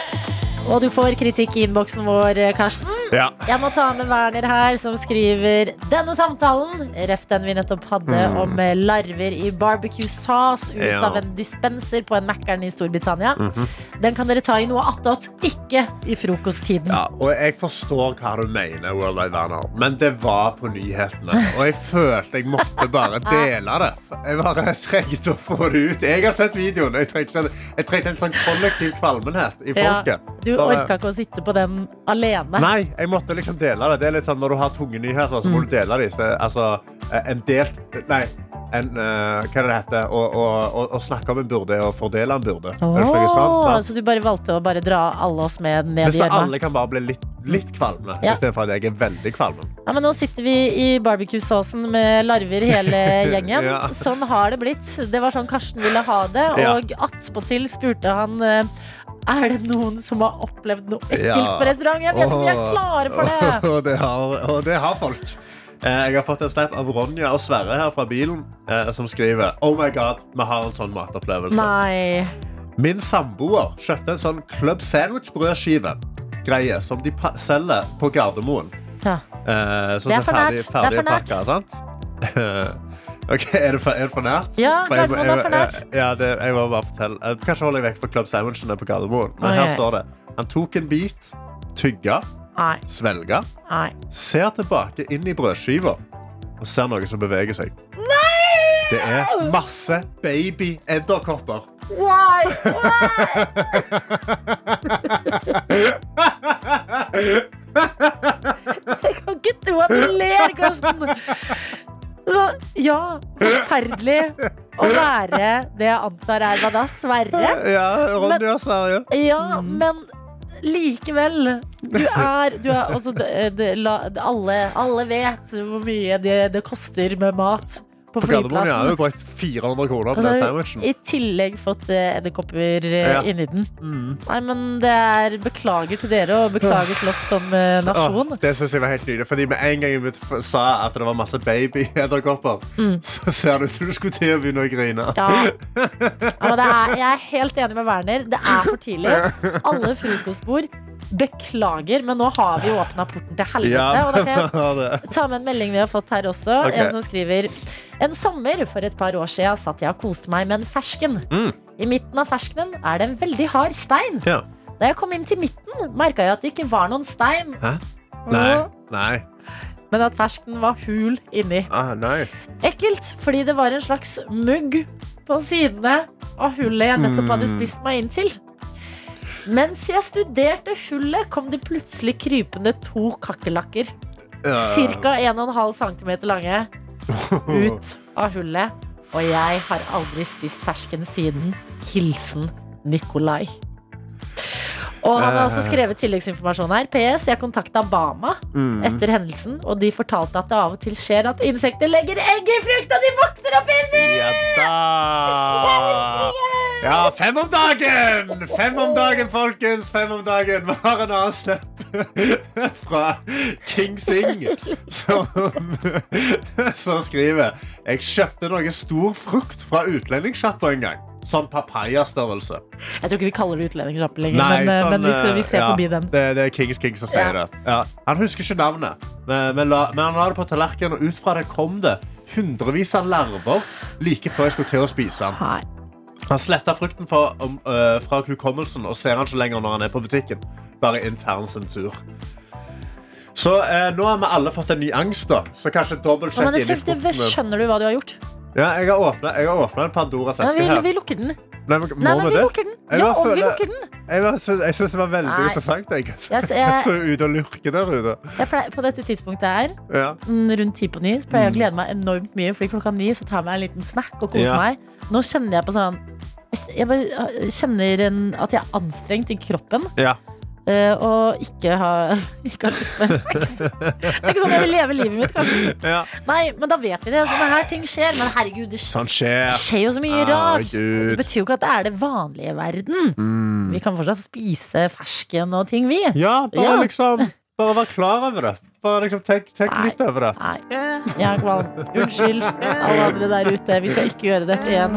Og du får kritikk i innboksen vår, Karsten. Ja. Jeg må ta med Werner her, som skriver denne samtalen, ref den vi nettopp hadde om eh, larver i barbecue sauce ut Ja. av en dispenser på en Mækkern i Storbritannia. Den kan dere ta i noe attåt, ikke i frokosttiden. Ja, og jeg forstår hva du mener, World Wide Werner, men det var på nyhetene. Og jeg følte jeg måtte bare dele det. Jeg bare trengte å få det ut. Jeg har sett videoen. Jeg trengte, jeg trengte en sånn kollektiv kvalmenhet i Ja, folket. du Bare- orka ikke å sitte på den alene. Nei, jeg måtte liksom dele det. Det er litt sånn Når du har tunge nyheter, så må du dele dem. Så, altså, eh, en delt Nei, en, uh, hva er det det heter? Å, snakke om en burde og fordele en burde. Oh, Åh, så du bare valgte å bare dra alle oss med ned i gjørma? alle kan bare bli litt, litt kvalme, Ja. istedenfor at jeg er veldig kvalm. Ja, men nå sitter vi i barbecue-såsen med larver hele gjengen. Ja. Sånn har det blitt. Det var sånn Karsten ville ha det. Ja. Og attpåtil spurte han eh, er det noen som har opplevd noe ekkelt Ja. på restaurant. Jeg vet ikke om vi er klare for det. Og det har, og det har folk. Eh, Jeg har fått en snap av Ronja og Sverre her fra bilen eh, som skriver Oh my god, vi har en sånn matopplevelse. Nei. Min samboer kjøpte en sånn Club Sandwich-brødskive greie som de selger på Gardermoen. Ja. Eh, Det er for ferdig, nært. Det er for nært. pakka? ok, er det for, er det for nært? Ja, For jeg er for jeg- nært. jeg- Ja, det, jeg må bare fortelle. Eh, Kanskje holder jeg vekk fra Club Sandwichene på Gardermoen. Men her står det. Han tok en bit, tygga, Nei. svelga, Nei. ser tilbake inn i brødskiva og ser noe som beveger seg. Nei! Det er masse baby-edderkopper. Why? Jeg kan ikke tro at du ler, Karsten. Ja, forferdelig å være det jeg antar er hva da? Sverre? Ja, Ronny og Sverre. Ja, men likevel. Du er, du er også, la, alle, alle vet hvor mye det, det koster med mat på På Gardermoen ja, har flyplassen. jo brukt 400 kroner på den Altså, sandwichen. I tillegg fått eh, edderkopper eh, Ja. inni den. Mm. Nei, men det er beklager til dere, og beklager til oss som eh, nasjon. Åh, det synes jeg var helt nydelig. Fordi med en gang jeg sa at det var masse baby-edderkopper, Mm. så ser det ut som du skulle til å begynne å grine. Ja. ja men det er, jeg er helt enig med Werner. Det er for tidlig. Alle frokostbord. Beklager, men nå har vi åpna porten til helvete. Og da kan jeg ta med en melding vi har fått her også. Okay. En som skriver En sommer for et par år siden satt jeg og koste meg med en fersken. Mm. I midten av ferskenen er det en veldig hard stein. Ja. Da jeg kom inn til midten, merka jeg at det ikke var noen stein. Hæ? Nei. Nei. men at fersken var hul inni. Ah, nei. Ekkelt, fordi det var en slags mugg på sidene av hullet jeg nettopp hadde spist meg inn til. Mens jeg studerte hullet, kom det plutselig krypende to kakerlakker. Ca. 1,5 cm lange ut av hullet. Og jeg har aldri spist fersken siden. Hilsen Nikolai. Og han har også skrevet tilleggsinformasjon her. PS. Jeg kontakta Bama etter hendelsen, og de fortalte at det av og til skjer at insekter legger egg i frukt, og de vokser opp inni! Ja da! Ja, fem om dagen! Fem om dagen, folkens! Fem om dagen. Vi har en annen fra King Sing, som, som skriver Jeg kjøpte noe stor frukt fra utlendingssjappa en gang. Sånn papayastørrelse. Jeg tror ikke vi kaller det utlendingssjappe lenger, men, sånn, men vi, skal, vi ser ja, forbi den. Det, det er Kings King som sier Ja. det. Ja. Han husker ikke navnet, men, men, la, men han la det på tallerkenen, og ut fra det kom det hundrevis av larver like før jeg skulle til å spise den. Nei. Han sletter frukten fra, um, uh, fra hukommelsen og ser han ikke lenger når han er på butikken. Bare intern sensur. Så eh, nå har vi alle fått en ny angst, da. Så kanskje dobbeltsjekk men det, inni skjønner du hva du har gjort? Ja, jeg har åpna en Pandoras Ja, eske vi, her. vi lukker den. Nei, må Nei, men vi det? lukker den. Jeg Ja, og vi lukker den. Jeg, bare jeg syns det var veldig Nei. interessant. Jeg, Jeg, jeg så ute og lurker der ute. pleier, på dette tidspunktet her, Ja. mm, rundt ti på ni, så pleier jeg å glede meg enormt mye, fordi klokka ni så tar jeg meg en liten snack og koser Ja. meg. Nå kjenner jeg på sånn Jeg bare øh, kjenner en, at jeg er anstrengt i kroppen. Ja. Øh, og ikke har, ikke har lyst på en sex. Det er ikke sånn jeg vil leve livet mitt, kanskje. Ja. Nei, men da vet vi det. Sånne her ting skjer. Men herregud, det Sånn skjer. skjer jo så mye rart. Herregud. Det betyr jo ikke at det er det vanlige verden. Mm. Vi kan fortsatt spise fersken og ting, vi. Ja, bare Ja. liksom Bare vær klar over det. Bare liksom Tenk, tenk litt over det. Nei. Jeg er kvalm. Unnskyld, alle andre der ute. Vi skal ikke gjøre dette igjen.